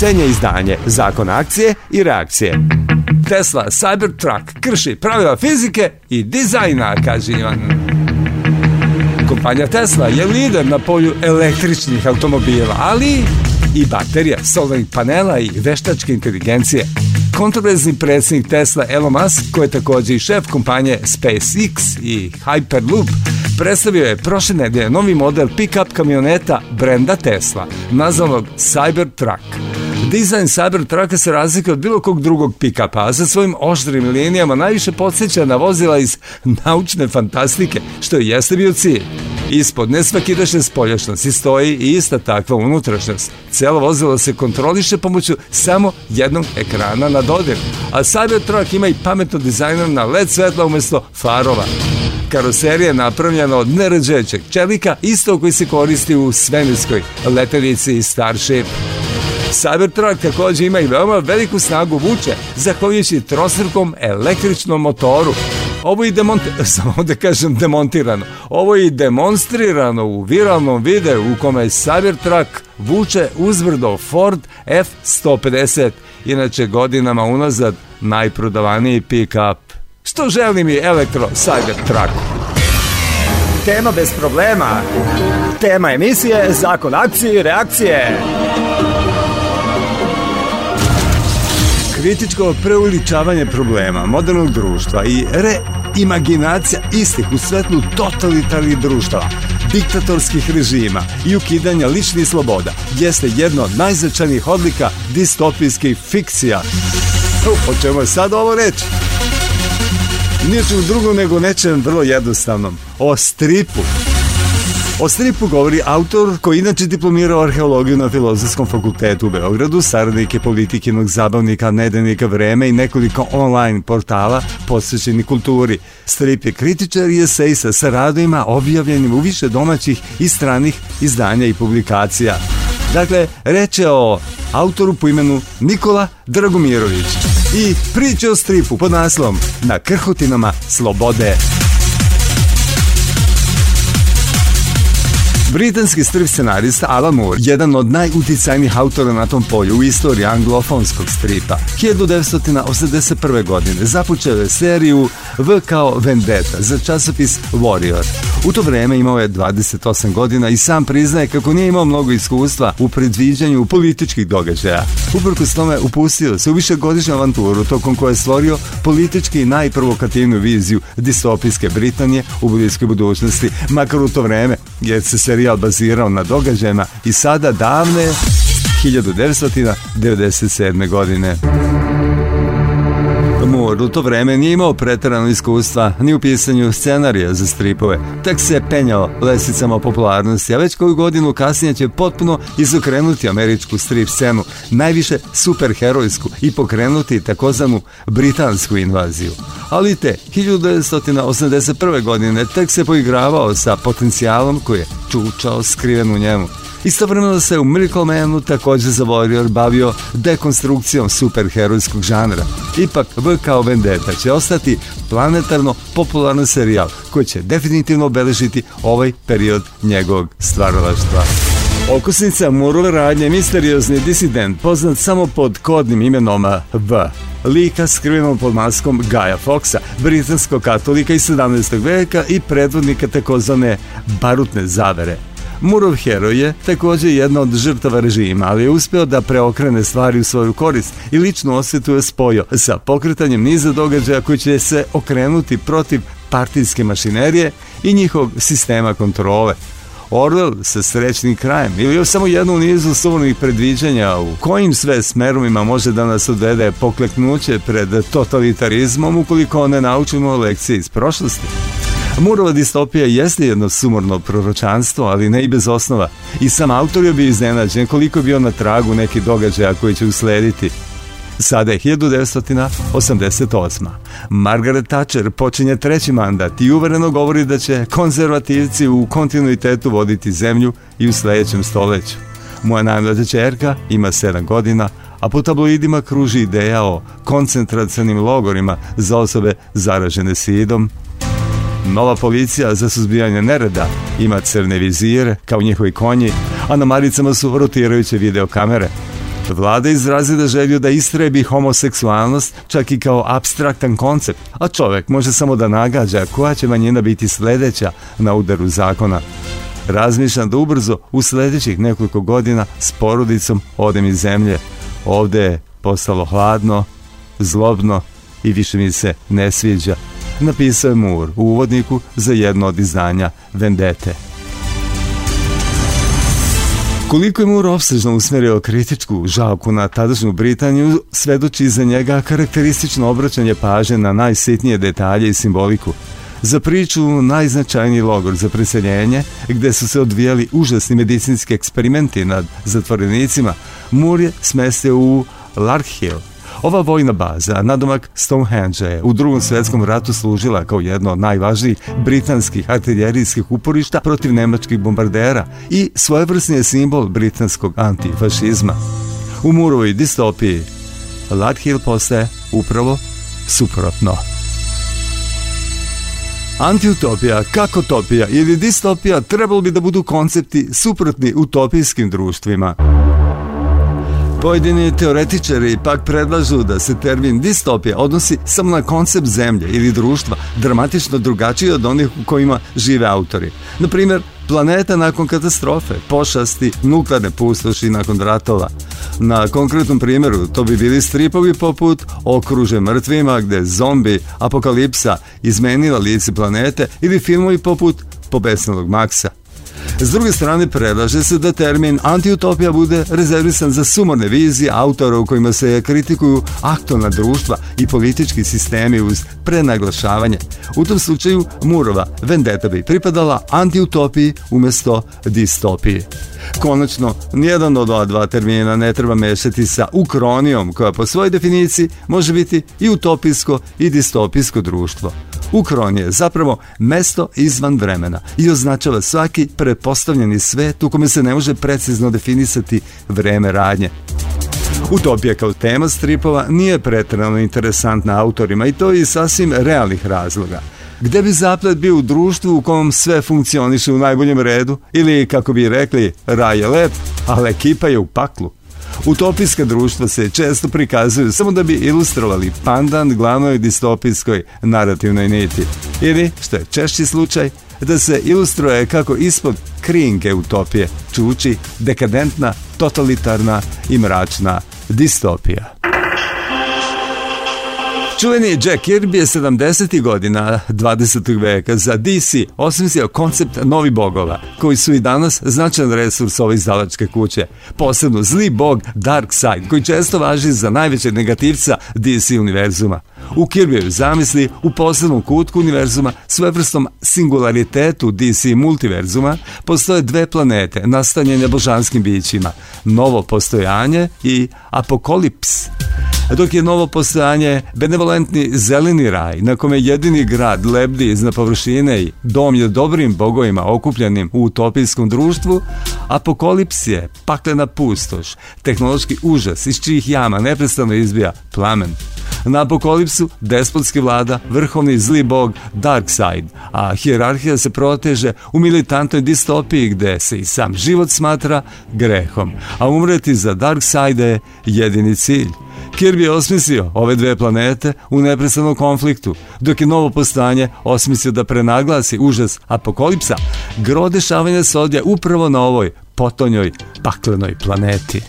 Jesenje izdanje, zakon akcije i reakcije. Tesla Cybertruck krši pravila fizike i dizajna, kaže Ivan. Kompanija Tesla je lider na polju električnih automobila, ali i baterija, solarnih panela i veštačke inteligencije. Kontroverzni predsjednik Tesla Elon Musk, koji je također i šef kompanije SpaceX i Hyperloop, predstavio je prošle nedelje novi model pick-up kamioneta brenda Tesla, nazvanog Cybertruck. Dizajn Cybertrucka se razlika od bilo kog drugog pikapa, a sa svojim oštrim linijama najviše podsjeća na vozila iz naučne fantastike, što je jeste bio cilj. Ispod nesvakidašnje spoljašnosti stoji i ista takva unutrašnjost. Cijelo vozilo se kontroliše pomoću samo jednog ekrana na dodir, a Cybertruck ima i pametno dizajner na LED svetla umjesto farova. Karoserija je napravljena od nerađećeg čelika, isto koji se koristi u svemirskoj letelici Starship. Cybertruck također ima i veoma veliku snagu vuče, zahvaljujući trosrkom električnom motoru. Ovo je demont... (laughs) samo da kažem demontirano. Ovo je demonstrirano u viralnom videu u kome Cybertruck vuče uzbrdo Ford F-150, inače godinama unazad najprodavaniji pick-up. Što želim i elektro Cybertruck? Tema bez problema. Tema emisije, zakon akcije i reakcije. kritičko preuličavanje problema modernog društva i reimaginacija istih u svetlu totalitarnih društava, diktatorskih režima i ukidanja ličnih sloboda jeste jedno od najznačajnijih odlika distopijskih fikcija. O čemu je sad ovo reći? Ničem drugo nego nečem vrlo jednostavnom. O stripu. O stripu govori autor koji inače diplomirao arheologiju na Filozofskom fakultetu u Beogradu, saradnik je politikinog zabavnika Nedenika Vreme i nekoliko online portala posvećeni kulturi. Strip je kritičar i esejsa sa radovima objavljenim u više domaćih i stranih izdanja i publikacija. Dakle, reče o autoru po imenu Nikola Dragomirović i priče o stripu pod naslom Na krhotinama slobode. Britanski strip scenarista Alan Moore, jedan od najuticajnijih autora na tom polju u istoriji anglofonskog stripa, 1981. godine započeo je seriju V kao Vendetta za časopis Warrior. U to vreme imao je 28 godina i sam priznaje kako nije imao mnogo iskustva u predviđanju političkih događaja. Uprkos tome upustio se u višegodišnju avanturu tokom koje je stvorio politički najprovokativnu viziju distopijske Britanije u bliskoj budućnosti, makar u to vreme, jer se serijal bazirao na događajima i sada davne 1997. godine. Moore u to vreme nije imao preterano iskustva ni u pisanju scenarija za stripove, tek se je penjao lesicama popularnosti, a već koju godinu kasnije će potpuno izokrenuti američku strip scenu, najviše superherojsku i pokrenuti takozvanu britansku invaziju. Ali te, 1981. godine tek se poigravao sa potencijalom koji je čučao skriven u njemu. Istovremeno se u Miracle Manu takođe za Warrior bavio dekonstrukcijom superherojskog žanra. Ipak, V kao Vendetta će ostati planetarno popularan serijal koji će definitivno obeležiti ovaj period njegovog stvaralaštva. Okusnica Murule radnje misteriozni disident poznat samo pod kodnim imenom V lika skrivenom pod maskom Gaja Foxa, britanskog katolika iz 17. veka i predvodnika takozvane barutne zavere, Murov hero je takođe jedna od žrtava režima, ali je uspeo da preokrene stvari u svoju korist i ličnu osvetu je spojio sa pokretanjem niza događaja koji će se okrenuti protiv partijske mašinerije i njihovog sistema kontrole. Orwell sa srećnim krajem ili još samo jednu u nizu suvnih predviđanja u kojim sve smerovima može da nas odvede pokleknuće pred totalitarizmom ukoliko ne naučimo lekcije iz prošlosti. Murova distopija jeste jedno sumorno proročanstvo, ali ne i bez osnova. I sam autor je bio iznenađen koliko je bio na tragu neki događaja koji će uslediti. Sada je 1988. Margaret Thatcher počinje treći mandat i uvereno govori da će konzervativci u kontinuitetu voditi zemlju i u sledećem stoleću. Moja najmlađa čerka ima 7 godina, a po tabloidima kruži ideja o koncentracionim logorima za osobe zaražene sidom, Nova policija za suzbijanje nereda ima crne vizire kao njihovi konji, a na maricama su rotirajuće videokamere. Vlada izrazila želju da istrebi homoseksualnost čak i kao abstraktan koncept, a čovek može samo da nagađa koja će manjina biti sledeća na udaru zakona. Razmišljam da ubrzo u sledećih nekoliko godina s porodicom odem iz zemlje. Ovde je postalo hladno, zlobno i više mi se ne sviđa napisao je Moore u uvodniku za jedno od izdanja Vendete. Koliko je Moore obsežno usmerio kritičku žalku na tadašnju Britaniju, svedoči za njega karakteristično obraćanje pažnje na najsitnije detalje i simboliku. Za priču najznačajniji logor za preseljenje, gde su se odvijali užasni medicinski eksperimenti nad zatvorenicima, Moore je smestio u Larkhill, Ova vojna baza, nadomak Stonehenge, u drugom svetskom ratu služila kao jedno od najvažnijih britanskih artiljerijskih uporišta protiv nemačkih bombardera i svojevrsni je simbol britanskog antifašizma. U murovoj distopiji Lad postaje upravo suprotno. Antiutopija, kakotopija ili distopija trebalo bi da budu koncepti suprotni utopijskim društvima. Pojedini teoretičari pak predlažu da se termin distopija odnosi samo na koncept zemlje ili društva dramatično drugačiji od onih u kojima žive autori. Naprimjer, planeta nakon katastrofe, pošasti, nuklearne pustoši nakon ratova. Na konkretnom primjeru to bi bili stripovi poput Okruže mrtvima gde zombi, apokalipsa izmenila lice planete ili filmovi poput Pobesnalog Maksa. S druge strane, predlaže se da termin antiutopija bude rezervisan za sumorne vizije autora u kojima se kritikuju aktualna društva i politički sistemi uz prenaglašavanje. U tom slučaju, Murova vendeta bi pripadala antiutopiji umesto distopiji. Konačno, nijedan od ova dva termina ne treba mešati sa ukronijom koja po svojoj definiciji može biti i utopijsko i distopijsko društvo. Ukron je zapravo mesto izvan vremena i označava svaki prepostavljeni svet u kome se ne može precizno definisati vreme radnje. Utopija kao tema stripova nije pretrano interesantna autorima i to i sasvim realnih razloga. Gde bi zaplet bio u društvu u kom sve funkcioniše u najboljem redu ili, kako bi rekli, raj je lep, ali ekipa je u paklu. Utopijska društva se često prikazuju samo da bi ilustrovali pandan glavnoj distopijskoj narativnoj niti. Ili, što je češći slučaj, da se ilustruje kako ispod krinke utopije čuči dekadentna, totalitarna i mračna distopija. Čuveni Jack Kirby je 70. godina 20. veka za DC osmislio koncept novi bogova, koji su i danas značajan resurs ove izdavačke kuće. Posebno zli bog Dark Side, koji često važi za najvećeg negativca DC univerzuma. U Kirbijevoj zamisli u posebnom kutku univerzuma svevrstom singularitetu DC multiverzuma postoje dve planete nastanjene božanskim bićima, novo postojanje i apokolips dok je novo postojanje benevolentni zeleni raj na kome jedini grad lebdi iznad površine i dom je dobrim bogovima okupljenim u utopijskom društvu, apokolips je paklena pustoš, tehnološki užas iz čijih jama neprestano izbija plamen. Na apokalipsu despotski vlada vrhovni zli bog Dark a hjerarhija se proteže u militantnoj distopiji gde se i sam život smatra grehom, a umreti za Dark Side je jedini cilj. Kirby je osmislio ove dve planete u neprestanom konfliktu, dok je novo postanje osmislio da prenaglasi užas apokalipsa, gro dešavanja se odja upravo na ovoj potonjoj paklenoj planeti.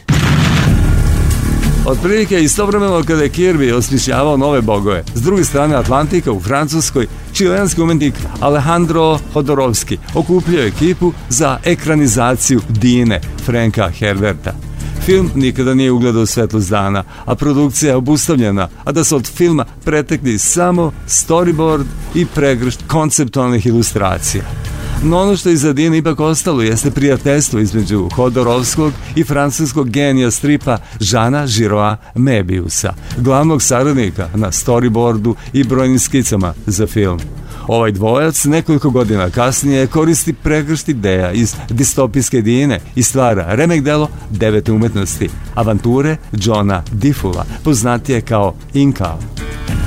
Otprilike istovremeno kada je Kirby osmišljavao nove bogove. S druge strane Atlantika u Francuskoj, čilenski umetnik Alejandro Hodorovski okupljao ekipu za ekranizaciju Dine Franka Herberta. Film nikada nije ugledao svetlost dana, a produkcija je obustavljena, a da se od filma pretekli samo storyboard i pregršt konceptualnih ilustracija. No ono što je iza Dina ipak ostalo jeste prijateljstvo između Hodorovskog i francuskog genija stripa Žana Žiroa Mebiusa, glavnog saradnika na storyboardu i brojnim skicama za film. Ovaj dvojac nekoliko godina kasnije koristi pregršt ideja iz distopijske dine i stvara remek delo devete umetnosti, avanture Johna Diffula, poznatije kao Inkao.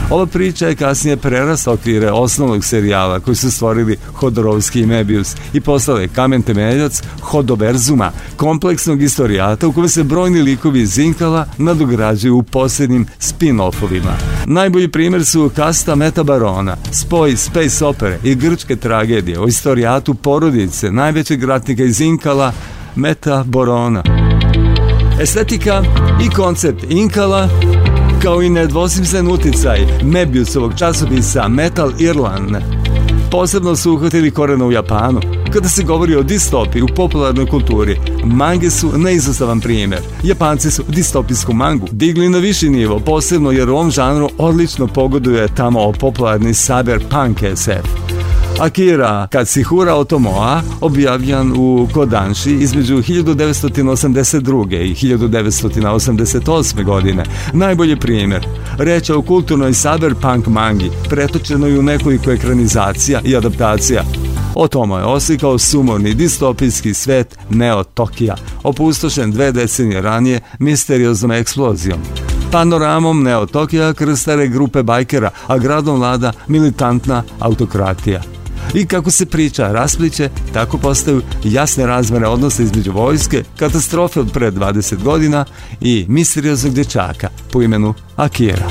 Ova priča je kasnije prerasla okvire osnovnog serijala koji su stvorili Hodorovski i Mebius i postala je kamen temeljac Hodoverzuma, kompleksnog istorijata u kojem se brojni likovi Zinkala nadograđuju u posljednjim spin-offovima. Najbolji primjer su Kasta Metabarona, spoj space opere i grčke tragedije o istorijatu porodice najvećeg ratnika iz Inkala, Meta Borona. Estetika i koncept Inkala kao i nedvosmislen uticaj Mebiusovog časopisa Metal Irland. Posebno su uhvatili korena u Japanu. Kada se govori o distopi u popularnoj kulturi, mange su neizostavan primjer. Japanci su distopijsku mangu digli na viši nivo, posebno jer u ovom žanru odlično pogoduje tamo popularni cyberpunk SF. Akira Katsihura Otomoa, objavljan u Kodanshi između 1982. i 1988. godine. Najbolji primjer. Reč je o kulturnoj cyberpunk mangi, pretočenoj u nekoliko ekranizacija i adaptacija. Otomo je oslikao sumorni distopijski svet Neo Tokija, opustošen dve decenije ranije misterioznom eksplozijom. Panoramom Neo Tokija krstare grupe bajkera, a gradom vlada militantna autokratija – I kako se priča raspliće, tako postaju jasne razmene odnose između vojske, katastrofe od pre 20 godina i misterioznog dječaka po imenu Akira.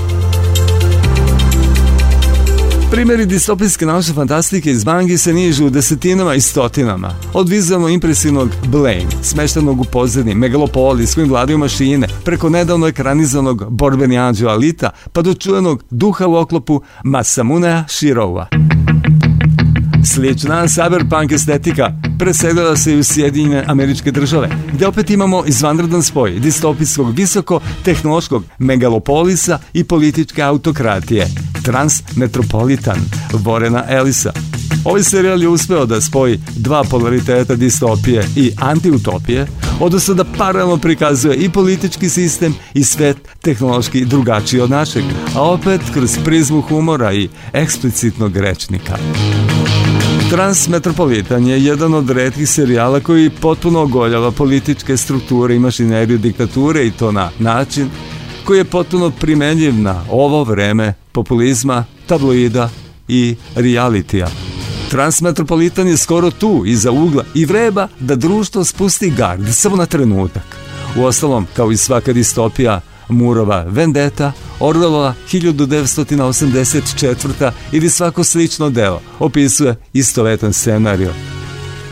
Primeri distopijske naučne fantastike iz mangi se nižu u desetinama i stotinama. Od vizualno impresivnog Blame, smeštenog u pozadini, megalopolis kojim vladaju mašine, preko nedavno ekranizovanog borbeni anđela Alita, pa do čuvenog duha u oklopu Masamunea Shirova. Slična cyberpunk estetika presedala se i u Sjedinjene američke države, gde opet imamo izvanredan spoj distopijskog visoko tehnološkog megalopolisa i političke autokratije, Transmetropolitan, Vorena Elisa. Ovaj serijal je uspeo da spoji dva polariteta distopije i antiutopije, odnosno da paralelno prikazuje i politički sistem i svet tehnološki drugačiji od našeg, a opet kroz prizmu humora i eksplicitnog rečnika. Transmetropolitan je jedan od redkih serijala koji potpuno ogoljava političke strukture i mašineriju diktature i to na način koji je potpuno primenjiv na ovo vreme populizma, tabloida i realitija. Transmetropolitan je skoro tu, iza ugla i vreba da društvo spusti gard samo na trenutak. Uostalom, kao i svaka distopija, Murova Vendeta, Orvelova 1984. ili svako slično delo opisuje istovetan scenario.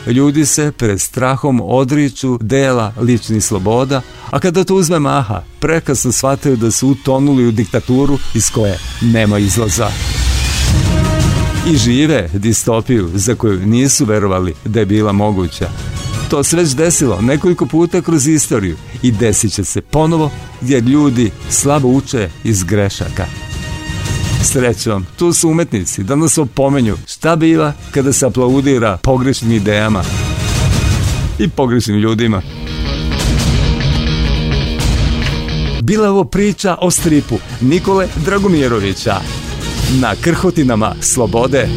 Ljudi se pred strahom odriču dela ličnih sloboda, a kada to uzme maha, prekasno shvataju da su utonuli u diktaturu iz koje nema izlaza. I žive distopiju za koju nisu verovali da je bila moguća. To se već desilo nekoliko puta kroz istoriju i desit će se ponovo jer ljudi slabo uče iz grešaka. Srećom, tu su umetnici, da nas opomenju šta biva kada se aplaudira pogrešnim idejama i pogrešnim ljudima. Bila je ovo priča o stripu Nikole Dragomirovića na krhotinama slobode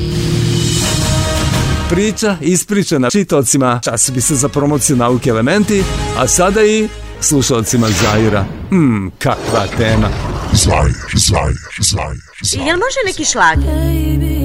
priča ispričana čitocima časopisa za promociju nauke elementi, a sada i slušalcima Zaira. Mm, kakva tema. Zair, Zair, Zair, Zair. Jel može neki šlag? Baby.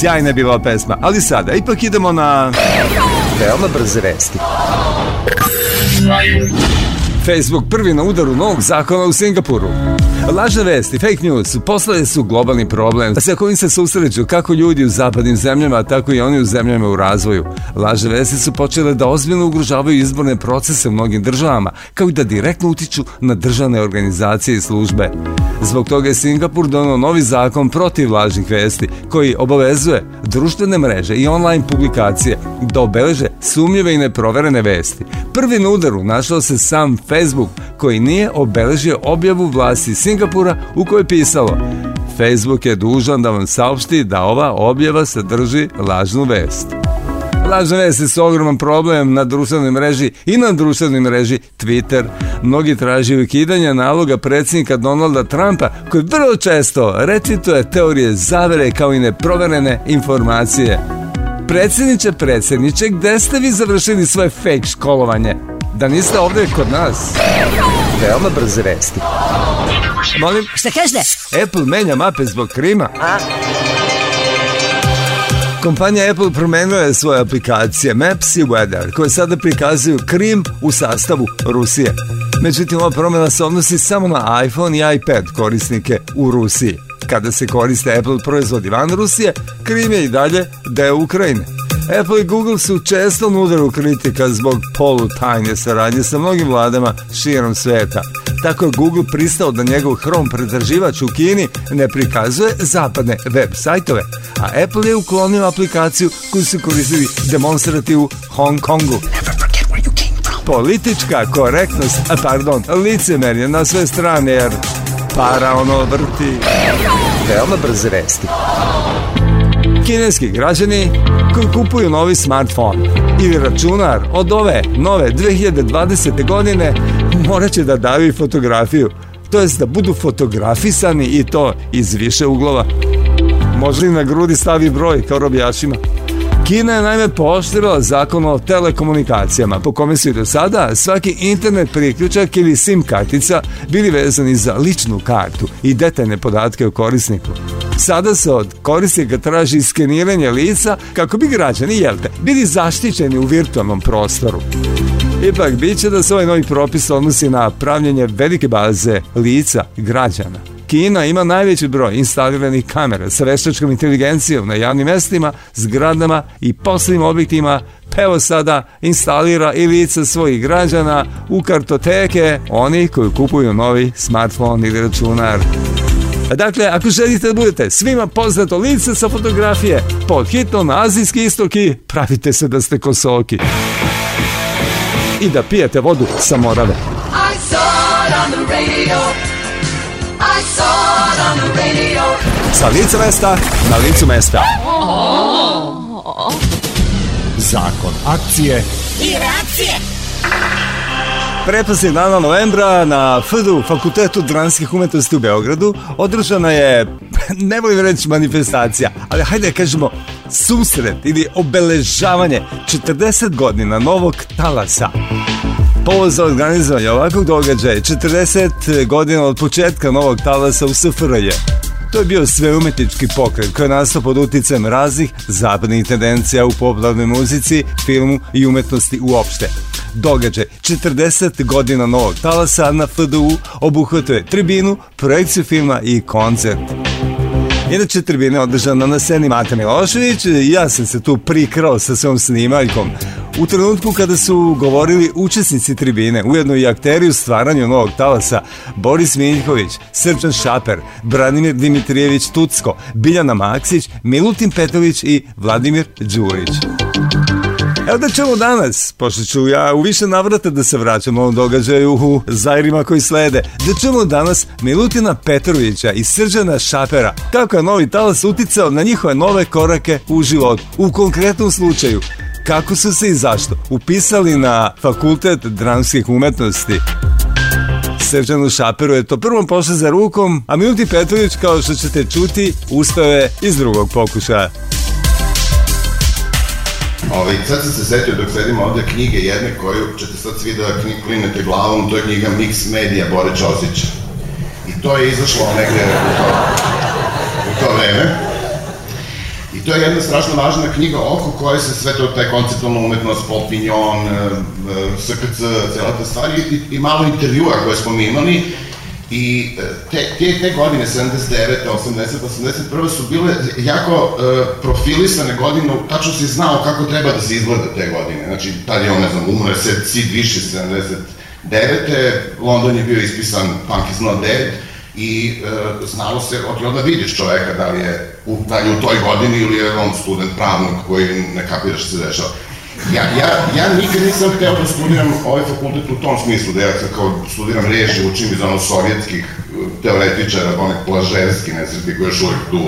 Sjajna je bila pesma. Ali sada, ipak idemo na... Veoma brze vesti. Facebook prvi na udaru novog zakona u Singapuru. Lažne vesti, fake news, postale su globalni problem sa kojim se susreću kako ljudi u zapadnim zemljama, tako i oni u zemljama u razvoju. Lažne vesti su počele da ozbiljno ugrožavaju izborne procese u mnogim državama, kao i da direktno utiču na državne organizacije i službe. Zbog toga je Singapur donao novi zakon protiv lažnih vesti, koji obavezuje društvene mreže i online publikacije da obeleže sumnjive i neproverene vesti. Prvi na udaru našao se sam Facebook, koji nije obeležio objavu vlasti Singapura Singapura u kojoj je pisalo Facebook je dužan da vam saopšti da ova objava sadrži lažnu vest. Lažne vesti su ogroman problem na društvenoj mreži i na društvenoj mreži Twitter. Mnogi traži ukidanje naloga predsjednika Donalda Trumpa koji vrlo često recituje teorije zavere kao i neproverene informacije. Predsjedniče, predsjedniče, gde ste vi završili svoje fake školovanje? Da niste ovdje kod nas? Veoma brze vesti. Molim? Šta kažete? Apple menja mape zbog krima. A? Kompanija Apple promenila je svoje aplikacije Maps i Weather, koje sada prikazuju Krim u sastavu Rusije. Međutim, ova promjena se odnosi samo na iPhone i iPad korisnike u Rusiji. Kada se koriste Apple proizvodi van Rusije, Krim je i dalje deo Ukrajine. Apple i Google su često na udaru kritika zbog polutajne saradnje sa mnogim vladama širom sveta. Tako je Google pristao da njegov Chrome pretraživač u Kini ne prikazuje zapadne web sajtove, a Apple je uklonio aplikaciju koju su koristili demonstrativu Hong Kongu. Politička korektnost, a pardon, licemerje na sve strane jer para ono vrti. Veoma brze vesti kineski građani koji kupuju novi smartfon ili računar od ove nove 2020. godine morat će da daju i fotografiju, to jest da budu fotografisani i to iz više uglova. Možda na grudi stavi broj kao robijašima. Kina je naime pooštrila zakon o telekomunikacijama, po kome su i do sada svaki internet priključak ili SIM kartica bili vezani za ličnu kartu i detaljne podatke o korisniku. Sada se od korisnika traži skeniranje lica kako bi građani, jel te, bili zaštićeni u virtualnom prostoru. Ipak, bit će da se ovaj novi propis odnosi na pravljenje velike baze lica građana. Kina ima najveći broj instaliranih kamera sa veštačkom inteligencijom na javnim mestima, zgradama i poslovnim objektima pa sada instalira i lica svojih građana u kartoteke onih koji kupuju novi smartfon ili računar. E, dakle, ako želite da budete svima poznato lice sa fotografije, pod hitno na azijski istok pravite se da ste kosoki. I da pijete vodu sa morave. I saw Sa lice mesta na licu mesta. Oh. Zakon akcije i reakcije. Prekrasnih dana novembra na FDU, Fakultetu dranskih umetnosti u Beogradu, održana je, (laughs) ne volim reći manifestacija, ali hajde da kažemo susret ili obeležavanje 40 godina novog talasa. Povod za organizovanje ovakvog događaja je 40 godina od početka novog talasa u SFRJ. To je bio sveumetnički pokret koji je nastao pod uticajem raznih zapadnih tendencija u popularnoj muzici, filmu i umetnosti uopšte. Događaj 40 godina novog talasa na FDU obuhvatuje tribinu, projekciju filma i koncert. Inače, tribina je održana na sceni Mate Milošević i ja sam se tu prikrao sa svom snimaljkom U trenutku kada su govorili učesnici tribine, ujedno i akteri u stvaranju novog talasa, Boris Miljković, Srčan Šaper, Branimir Dimitrijević Tucko, Biljana Maksić, Milutin Petelić i Vladimir Đurić. Evo da ćemo danas, pošto ću ja u više navrata da se vraćam ovom događaju u zairima koji slede, da ćemo danas Milutina Petrovića i Srđana Šapera kako je novi talas uticao na njihove nove korake u život, u konkretnom slučaju kako su se i zašto upisali na fakultet dramskih umetnosti. Srđanu Šaperu je to prvom pošle za rukom, a Miluti Petrović, kao što ćete čuti, ustave iz drugog pokušaja. Ovaj, sad sam se setio dok sedimo ovde knjige jedne koju ćete sad svi da klinete glavom, to je knjiga Mix Media Bore Čosića. I to je izašlo negde u to, u to vreme. I to je jedna strašno važna knjiga oko koje se sve to, taj konceptualna umetnost, Paul Pignon, e, e, SKC, cela ta stvar, i, i malo intervjua koje smo mi imali, I e, te, te, te godine, 79. 80. 81. su bile jako e, profilisane godine, tačno si znao kako treba da se izgleda te godine. Znači, tad je on, ne znam, umre se Sid više 79. London je bio ispisan Punk is not dead, i e, znalo se, od onda vidiš čoveka da li je u, da li u toj godini ili je on student pravnik koji ne kapira što se dešava. Ja, ja, ja nikad nisam hteo da studiram ovaj fakultet u tom smislu, da ja sad kao studiram reži, učim iz ono sovjetskih e, teoretičara, onih Blaževski, ne znam koji još uvijek tu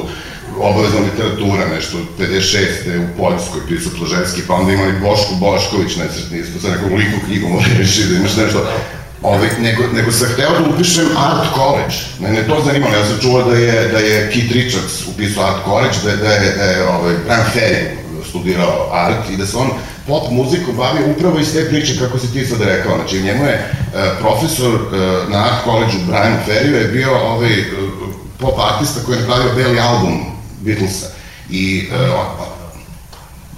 obavezna literatura, nešto 56. u Poljskoj pisao Blaževski, pa onda imali Boško Bošković, nesretni, isto sa nekom liku knjigom, reši da imaš nešto Ovaj, nego, nego sam hteo da upišem art college. Mene to zanimalo, ja sam čuo da je, da je Kit Richards upisao art college, da je, da je, da je ovaj, Bram Ferry studirao art i da se on pop muziku bavi upravo iz te priče kako si ti sad rekao. Znači, njemu je uh, profesor uh, na art college u Brian Ferryu je bio ovaj uh, pop artista koji je napravio beli album Beatlesa. I, uh,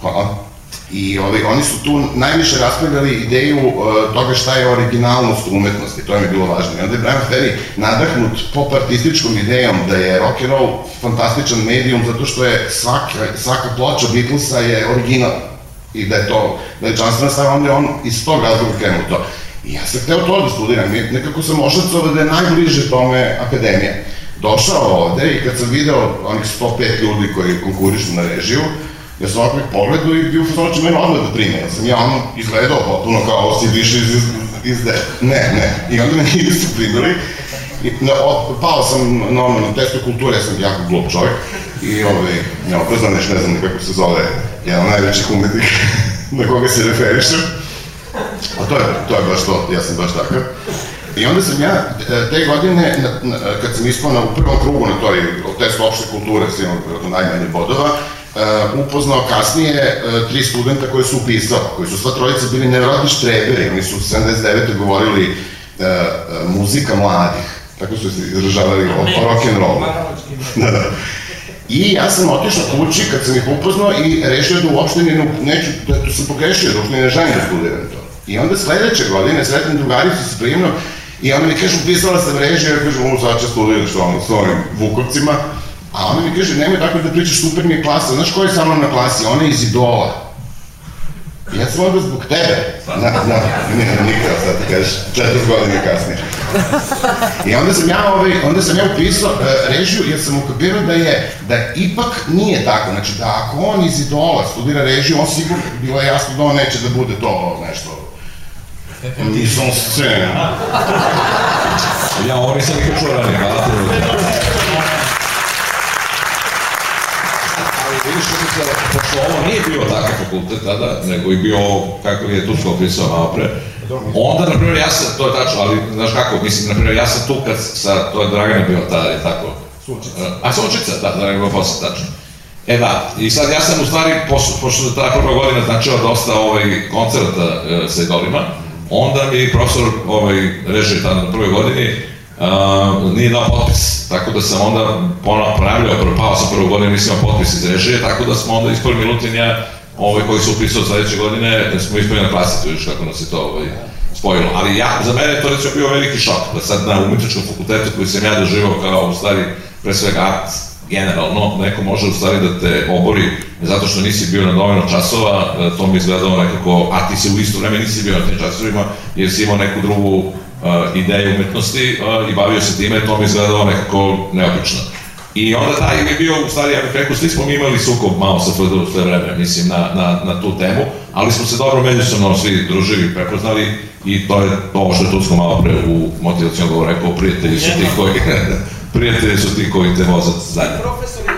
hvala. I ovaj, oni su tu najviše raspravljali ideju uh, toga šta je originalnost umetnosti, to im je bilo važno. I onda je Brian Ferry nadahnut popartističkom idejom da je rock and roll fantastičan medijum zato što je svaka, svaka ploča Beatlesa je original i da je to, da je čanstvena stvar, onda je on iz tog razloga krenuo to. I ja sam hteo to da studiram, I nekako sam ošacova da je najbliže tome akademija. Došao ovde i kad sam video onih 105 ljudi koji konkurišu na režiju, Ja sam ovako mi pogledu i bio što fotonu će meni odmah da prime, jer sam ja ono izgledao potpuno kao ovo si više iz, iz, iz de... ne, ne, i onda me (laughs) nisu primili, I, na, od, pao sam na ono, na testu kulture, sam jako glup čovjek, i ovaj, ne opreznan neš, ne znam kako se zove, jedan najvećih umetnika (laughs) na koga se referišem, a to je, to je baš to, ja sam baš takav. I onda sam ja e, te godine, na, na, kad sam ispao na, u prvom krugu na toj testu opšte kulture, sam imao najmanje bodova, uh, upoznao kasnije eh, tri studenta koje su upisala, koji su sva trojica bili nevjerojatni štreberi, oni su u 79. govorili eh, muzika mladih, tako su se izražavali o rock'n'rollu. (laughs) da, da. I ja sam otišao kući kad sam ih upoznao i rešio da uopšte ne, neću, da to da sam pogrešio, da uopšte ne želim da studiram to. I onda sledeće godine sretnem drugaricu sa prijemno i ona mi kaže, upisala sam režiju, ja kažem, ovo sad će da studirati s ovim Vukovcima, A ona mi kaže, nemoj tako da pričaš, super mi je klasa. Znaš ko je sa mnom na klasi? Ona je iz idola. Ja sam ovde zbog tebe. Na, na, ne, nikad sad ti kažeš, četiri godine kasnije. I onda sam ja, ovaj, onda sam ja upisao uh, režiju jer sam ukapirao da je, da ipak nije tako. Znači da ako on iz idola studira režiju, on sigurno, bilo je jasno da on neće da bude to nešto Nisam scena. Ja ovo nisam nikad čuo ranije, hvala ti. vidiš, pošto ovo nije bio takav fakultet tada, nego je bio ovo, kako je Tursko opisao malo pre, onda, na primjer, ja sam, to je tačno, ali, znaš kako, mislim, na primjer, ja sam tu kad sa, to je Dragan bio tada, je tako? Sunčica. E, a, Sunčica, da, da, nego posle, tačno. E da, i sad ja sam u stvari, pošto, pošto je ta prva godina značila dosta ovaj, koncerta e, sa idolima, onda mi profesor ovaj, reže tada na prvoj godini, uh, nije dao potpis. Tako da sam onda ponavljao, propao sam prvu godinu, nisam potpis iz režije, tako da smo onda ispali Milutin ja, ovaj koji su upisao od sledeće godine, da smo ispali na klasitu, vidiš kako nas je to ovaj, spojilo. Ali ja, za mene je to recimo bio veliki šok, da sad na umetničkom fakultetu koji sam ja doživao kao u stvari, pre svega art, generalno, neko može u stvari da te obori zato što nisi bio na dovoljno časova, e, to mi je izgledalo nekako, a ti si u isto vreme nisi bio na tim časovima, jer si imao neku drugu ideje umetnosti i bavio se time, to mi izgledalo nekako neobično. I onda taj mi je bio, u stvari, ja bih rekao, svi smo mi imali sukob malo sa FDU u sve vreme, mislim, na, na, na tu temu, ali smo se dobro međusobno svi družili, prepoznali i to je to što je Tucko malo pre u motivacijom govoru rekao, prijatelji su ti koji, (laughs) prijatelji su ti koji te vozac zadnje. Profesor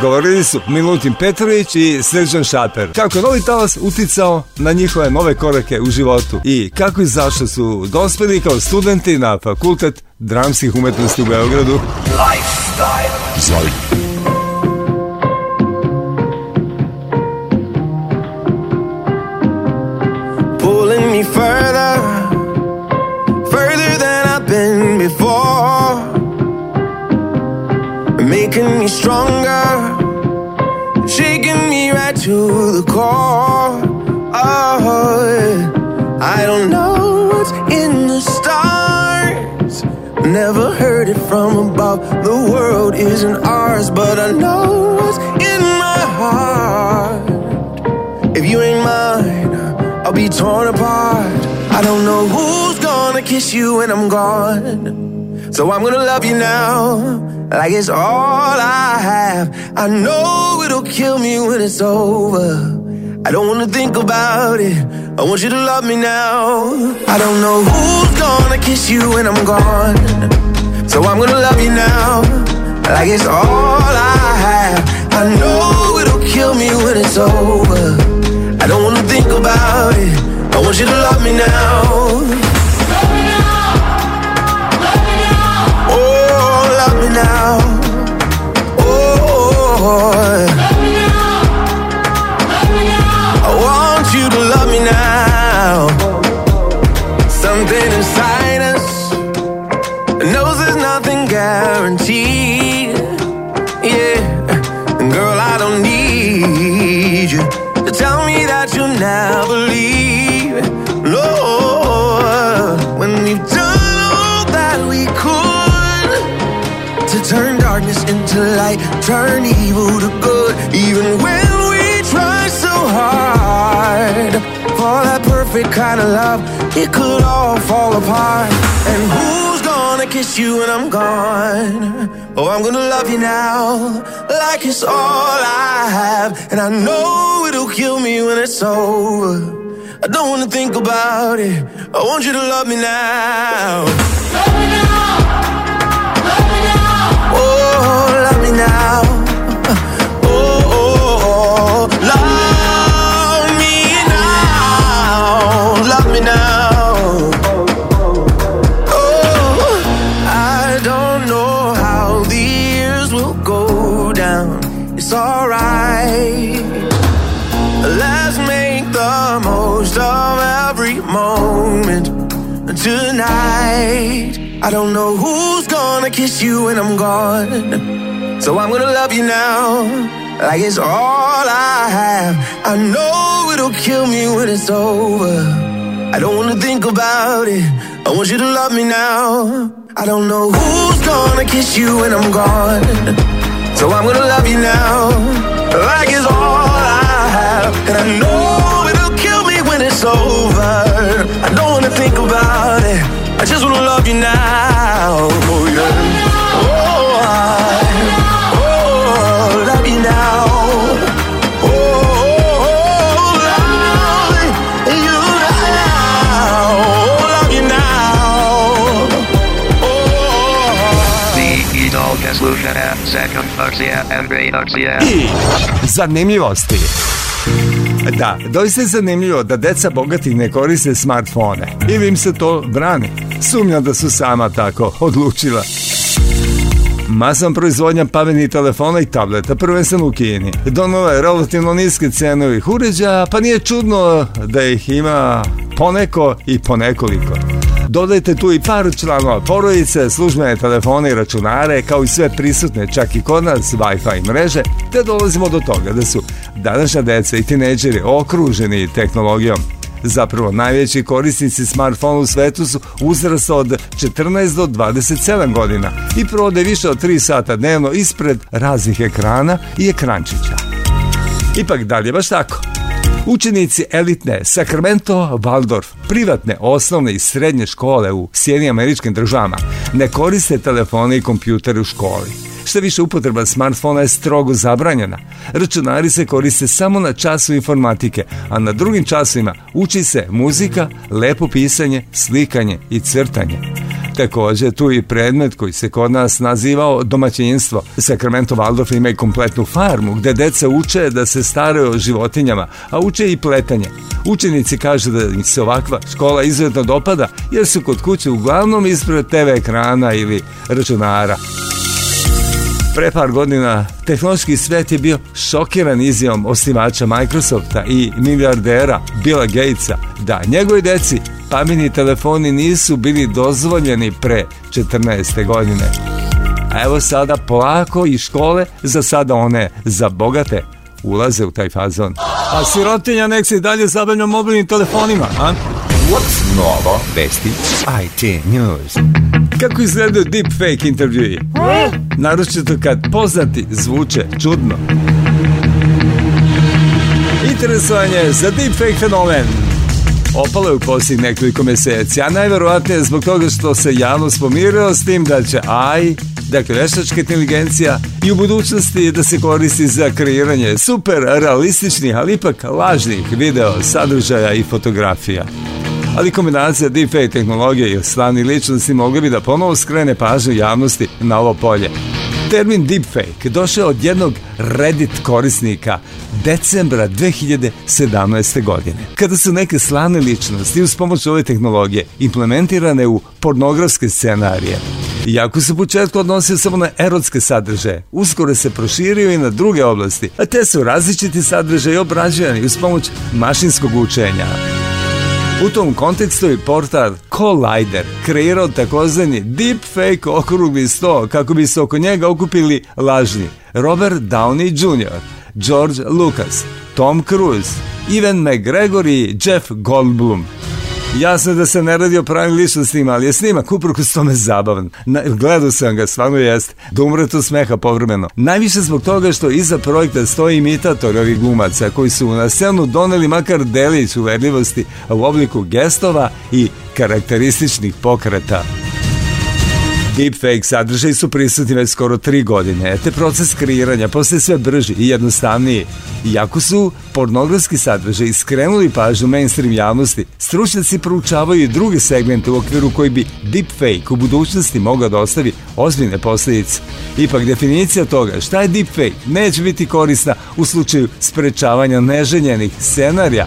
Govorili su Milutin Petrović i Srđan Šaper. Kako je novi talas uticao na njihove nove korake u životu i kako i zašto su dospeli kao studenti na fakultet dramskih umetnosti u Beogradu. Pulling me further, further than I've been before. Making me stronger I don't know what's in the stars. Never heard it from above. The world isn't ours, but I know what's in my heart. If you ain't mine, I'll be torn apart. I don't know who's gonna kiss you when I'm gone. So I'm gonna love you now, like it's all I have. I know it'll kill me when it's over. I don't wanna think about it. I want you to love me now. I don't know who's gonna kiss you when I'm gone. So I'm gonna love you now. Like it's all I have. I know it'll kill me when it's over. I don't wanna think about it. I want you to love me now. Love me now. Love me now. Oh, love me now. oh. the light, turn evil to good, even when we try so hard. For that perfect kind of love, it could all fall apart. And who's gonna kiss you when I'm gone? Oh, I'm gonna love you now, like it's all I have. And I know it'll kill me when it's over. I don't wanna think about it. I want you to love me now. Love me now love me now. Oh, oh, oh, love me now, love me now. Oh, I don't know how the years will go down. It's alright. Let's make the most of every moment tonight. I don't know who's gonna kiss you when I'm gone. So I'm gonna love you now, like it's all I have. I know it'll kill me when it's over. I don't wanna think about it. I want you to love me now. I don't know who's gonna kiss you when I'm gone. So I'm gonna love you now, like it's all I have. And I know it'll kill me when it's over. I don't wanna think about it. I just wanna love you now. Oh yeah. Oh, I zanimljivosti. Da, doista je zanimljivo da deca bogati ne koriste smartfone ili im se to brani. Sumnjam da su sama tako odlučila. Masna proizvodnja pametnih telefona i tableta, prvenstveno u Kini, Donova je relativno niske cene ovih uređaja, pa nije čudno da ih ima poneko i ponekoliko. Dodajte tu i par članova porodice, službene telefone i računare, kao i sve prisutne čak i kod nas Wi-Fi mreže, te dolazimo do toga da su današnja deca i tineđeri okruženi tehnologijom. Zapravo najveći korisnici smartfona u svetu su uzrast od 14 do 27 godina i provode više od 3 sata dnevno ispred raznih ekrana i ekrančića. Ipak dalje baš tako. Učenici elitne Sacramento Waldorf, privatne osnovne i srednje škole u Sjedinim američkim državama, ne koriste telefone i kompjutere u školi. Šta više upotreba smartfona je strogo zabranjena. Računari se koriste samo na času informatike, a na drugim časovima uči se muzika, lepo pisanje, slikanje i crtanje. Takođe, tu i predmet koji se kod nas nazivao domaćinstvo. Sacramento Waldorf ima i kompletnu farmu gde deca uče da se staraju o životinjama, a uče i pletanje. Učenici kažu da im se ovakva škola izuzetno dopada jer su kod kuće uglavnom ispred TV ekrana ili računara pre par godina tehnološki svet je bio šokiran izjavom osnivača Microsofta i milijardera Billa Gatesa da njegovi deci pametni telefoni nisu bili dozvoljeni pre 14. godine. A evo sada polako i škole, za sada one za bogate, ulaze u taj fazon. A pa sirotinja nek se i dalje zabavlja mobilnim telefonima, a? What's novo? Vesti IT News. Kako izgledaju deepfake intervjui? Naročito kad poznati zvuče čudno. Interesovanje za deepfake fenomen opalo je u posljednjih nekoliko meseci, a najverovatnije zbog toga što se javnost pomirila s tim da će AI, dakle veštačka inteligencija, i u budućnosti da se koristi za kreiranje super realističnih, ali ipak lažnih video sadržaja i fotografija ali kombinacija deepfake tehnologije i strani ličnosti mogli bi da ponovo skrene pažnju javnosti na ovo polje. Termin deepfake došao od jednog Reddit korisnika decembra 2017. godine, kada su neke slane ličnosti uz pomoć ove tehnologije implementirane u pornografske scenarije. Iako se početko početku odnosio samo na erotske sadržaje, uskoro se proširio i na druge oblasti, a te su različiti sadržaji obrađeni uz pomoć mašinskog učenja. U tom kontekstu je portal Collider kreirao takozvani deepfake okrugli sto kako bi se oko njega okupili lažni Robert Downey Jr., George Lucas, Tom Cruise, Ivan McGregor i Jeff Goldblum. Jasno da se ne radi o pravim ličnostima, ali je snimak uprkos tome zabavan. Na, gledao sam ga, stvarno jest, Da umrete od smeha povremeno. Najviše zbog toga što iza projekta stoji imitator ovih glumaca koji su na scenu doneli makar delić uverljivosti u obliku gestova i karakterističnih pokreta. Deepfake sadržaj su prisutni već skoro tri godine, te proces kreiranja postaje sve brži i jednostavniji. Iako su pornografski sadržaji skrenuli pažnju mainstream javnosti, stručnjaci proučavaju i druge segmente u okviru koji bi deepfake u budućnosti mogao da ostavi ozbiljne posljedice. Ipak definicija toga šta je deepfake neće biti korisna u slučaju sprečavanja neželjenih scenarija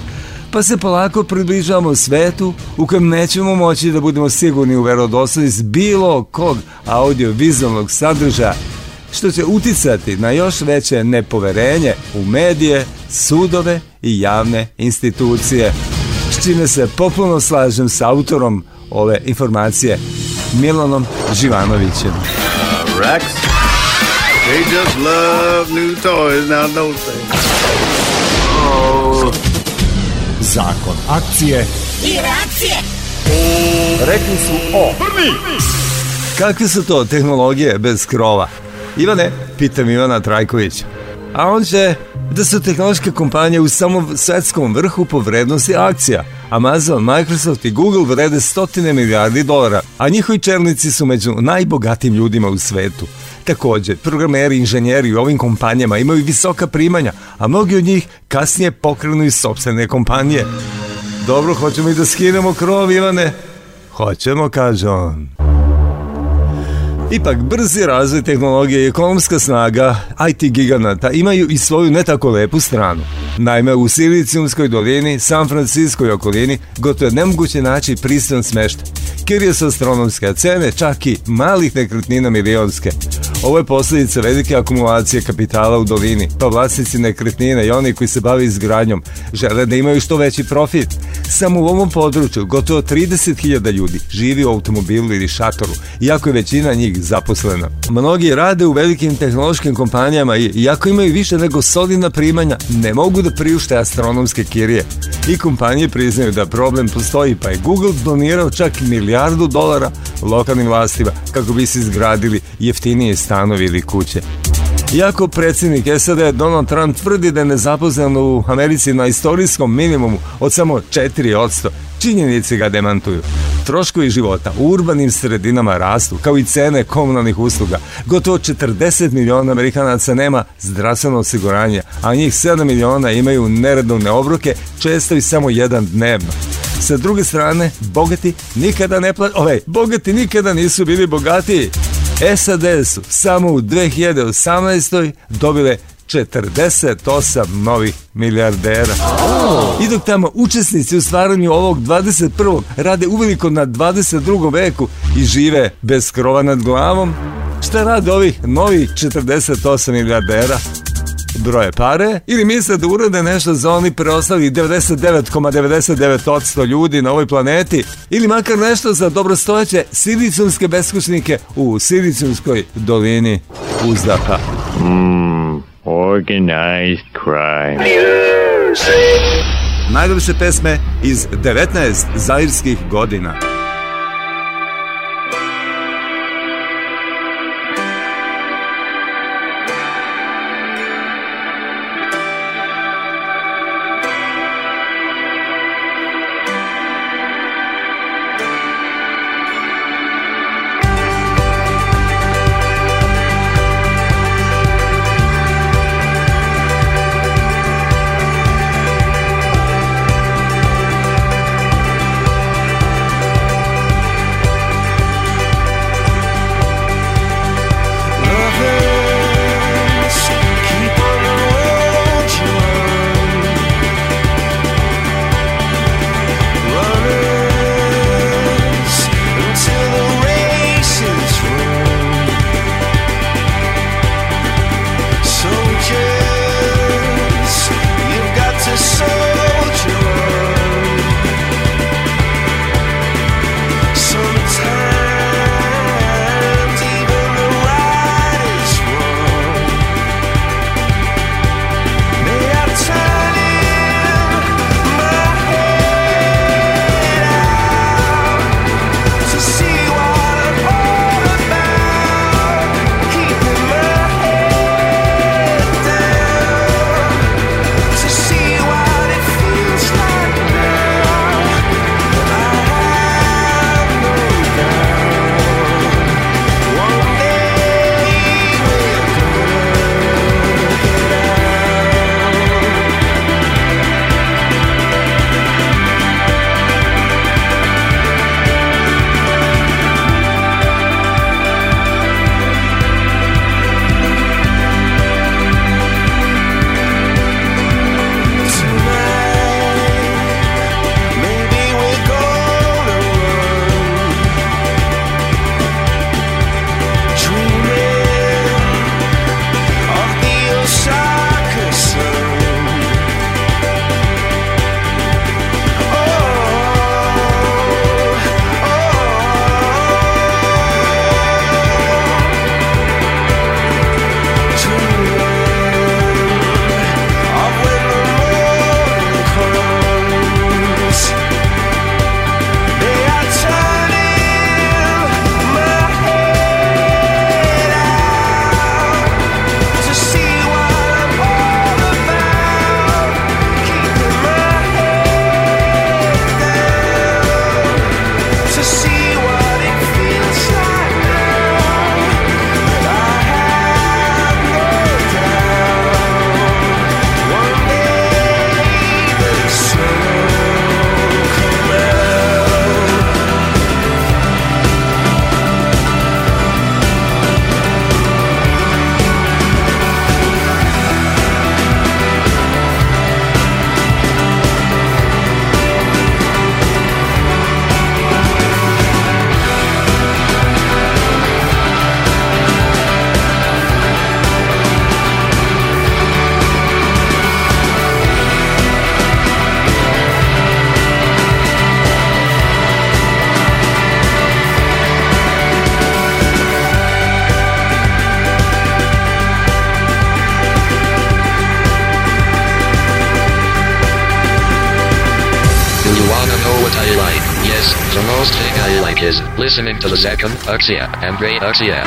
pa se polako približavamo svetu u kojem nećemo moći da budemo sigurni u verodostojnost bilo kog audiovizualnog sadržaja, što će uticati na još veće nepoverenje u medije, sudove i javne institucije. S čime se popolno slažem sa autorom ove informacije, Milanom Živanovićem. Uh, Rex, they just love new toys, now don't they? zakon. Akcije i reakcije. Rekli su o... Brni! Kakve su to tehnologije bez krova? Ivane, pitam Ivana Trajkovića. A on će da su tehnološke kompanije u samom svetskom vrhu po vrednosti akcija. Amazon, Microsoft i Google vrede stotine milijardi dolara, a njihovi čelnici su među najbogatijim ljudima u svetu. Takođe, programeri i inženjeri u ovim kompanijama imaju visoka primanja, a mnogi od njih kasnije pokrenu i sobstvene kompanije. Dobro, hoćemo i da skinemo krov, Ivane. Hoćemo, kaže on. Ipak, brzi razvoj tehnologije i ekonomska snaga IT giganata imaju i svoju ne tako lepu stranu. Naime, u Silicijumskoj dolini, San Franciskoj okolini, gotovo je nemoguće naći pristan smeštaj. Kirje su astronomske cene, čak i malih nekretnina milionske. Ovo je posljedica velike akumulacije kapitala u dolini, pa vlasnici nekretnina i oni koji se bave izgradnjom žele da imaju što veći profit. Samo u ovom području gotovo 30.000 ljudi živi u automobilu ili šatoru, iako je većina njih zaposlena. Mnogi rade u velikim tehnološkim kompanijama i iako imaju više nego solidna primanja, ne mogu da priušte astronomske kirije. I kompanije priznaju da problem postoji, pa je Google donirao čak milijardu dolara lokalnim vlastima kako bi se izgradili jeftinije stanovi ili kuće. Iako predsjednik SAD Donald Trump tvrdi da je nezaposlen u Americi na istorijskom minimumu od samo 4%, činjenici ga demantuju. Troškovi života u urbanim sredinama rastu, kao i cene komunalnih usluga. Gotovo 40 miliona Amerikanaca nema zdravstveno osiguranje, a njih 7 miliona imaju neredovne obroke, često i samo jedan dnevno. Sa druge strane, bogati nikada ne pla... Ovaj, bogati nikada nisu bili bogatiji. SAD su samo u 2018. dobile 48 novih milijardera. I dok tamo učesnici u stvaranju ovog 21. rade uveliko na 22. veku i žive bez krova nad glavom, šta rade ovih novih 48 milijardera? broje pare ili misle da urade nešto za oni preostali 99,99% ljudi na ovoj planeti ili makar nešto za dobrostojeće silicijumske beskućnike u silicijumskoj dolini uzdaha. Mm. Organized crime. Music. Najljepše pesme iz 19 zairskih godina. to the second aksija, MJ aksija.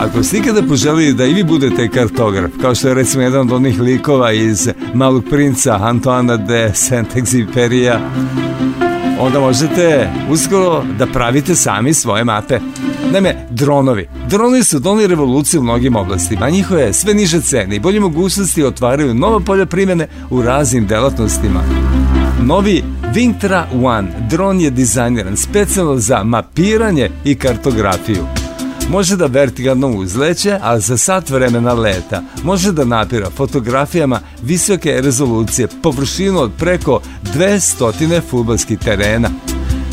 Ako ste ikada poželili da i vi budete kartograf, kao što je recimo jedan od onih likova iz Malog princa Antoana de Saint-Exuperya, onda možete uskoro da pravite sami svoje mape. Naime, dronovi. Dronovi su donili revoluciju u mnogim oblastima, a njihove sve niže cene i bolje mogućnosti otvaraju nova polja primjene u raznim delatnostima. Novi Vintra One dron je dizajniran specijalno za mapiranje i kartografiju. Može da vertikalno uzleće, a za sat vremena leta. Može da napira fotografijama visoke rezolucije površinu od preko 200 futbalskih terena.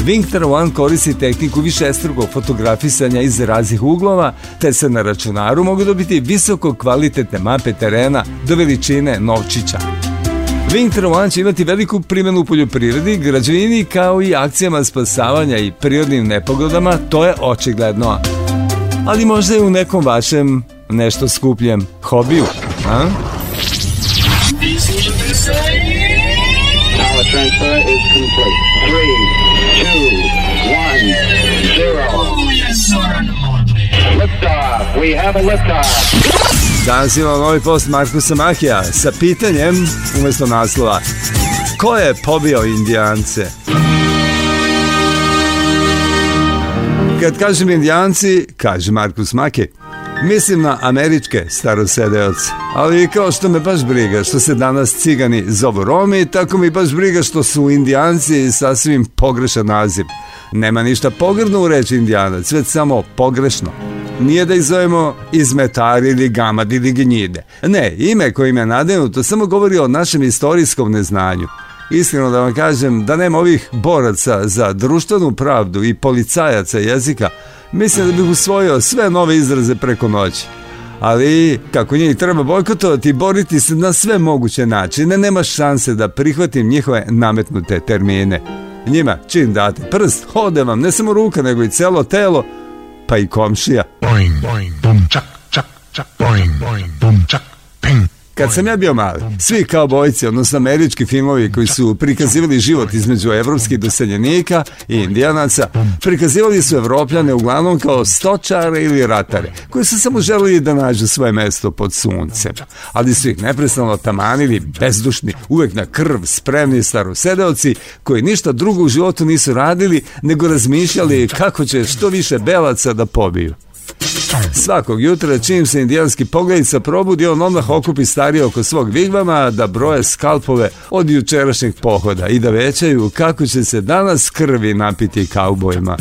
Vinktar One koristi tehniku višestrukog fotografisanja iz raznih uglova, te se na računaru mogu dobiti visoko kvalitetne mape terena do veličine novčića. Winter One će imati veliku primjenu u poljoprivredi, građevini kao i akcijama spasavanja i prirodnim nepogodama, to je očigledno. Ali možda i u nekom vašem nešto skupljem hobiju, a? is oh, Liftoff. We have a liftoff. Danas imamo novi post Markusa Mahija sa pitanjem umjesto naslova Ko je pobio indijance? Kad kažem indijanci, kaže Markus Maki. Mislim na američke starosedeoce, ali kao što me baš briga što se danas cigani zovu Romi, tako mi baš briga što su indijanci sasvim pogrešan naziv. Nema ništa pogrdno u reći indijanac, već samo pogrešno. Nije da ih zovemo izmetari ili gamad ili gnjide. Ne, ime kojim je nadenuto samo govori o našem istorijskom neznanju iskreno da vam kažem, da nema ovih boraca za društvenu pravdu i policajaca jezika, mislim da bih usvojio sve nove izraze preko noći. Ali, kako njih treba bojkotovati i boriti se na sve moguće načine, nema šanse da prihvatim njihove nametnute termine. Njima, čim date prst, ode vam ne samo ruka, nego i celo telo, pa i komšija. Boing, boing, bum, čak, čak, čak, boing, boing, bum, čak, ping. Kad sam ja bio mali, svi kao bojci, odnosno američki filmovi koji su prikazivali život između evropskih doseljenika i indijanaca, prikazivali su evropljane uglavnom kao stočare ili ratare, koji su samo želili da nađu svoje mesto pod suncem. Ali su ih neprestano tamanili, bezdušni, uvek na krv, spremni starosedeoci, koji ništa drugo u životu nisu radili, nego razmišljali kako će što više belaca da pobiju. Svakog jutra čim se indijanski pogledica probudi, on odmah okupi starije oko svog vigvama da broje skalpove od jučerašnjeg pohoda i da većaju kako će se danas krvi napiti kaubojima.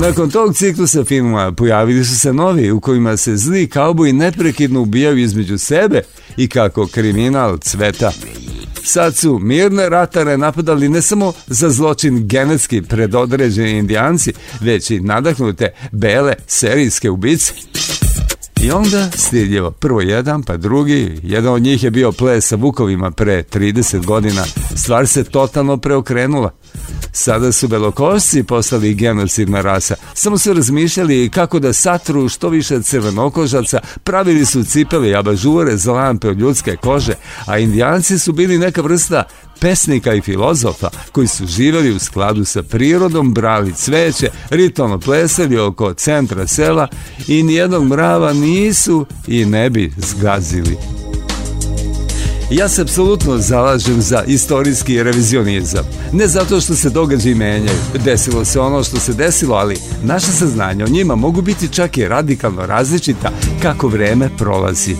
Nakon tog ciklusa filmova pojavili su se novi u kojima se zli kauboji neprekidno ubijaju između sebe i kako kriminal cveta. Sad su mirne ratare napadali ne samo za zločin genetski predodređeni indijanci, već i nadahnute bele serijske ubice. I onda stidljivo, prvo jedan pa drugi, jedan od njih je bio ples sa vukovima pre 30 godina, stvar se totalno preokrenula. Sada su belokosci postali genocidna rasa. Samo su razmišljali kako da satru što više crvenokožaca, pravili su cipele i abažure za lampe od ljudske kože, a indijanci su bili neka vrsta pesnika i filozofa koji su živjeli u skladu sa prirodom, brali cveće, ritualno plesali oko centra sela i nijednog mrava nisu i ne bi zgazili. Ja se apsolutno zalažem za istorijski revizionizam. Ne zato što se događaji menjaju, desilo se ono što se desilo, ali naše saznanje o njima mogu biti čak i radikalno različita kako vreme prolazi.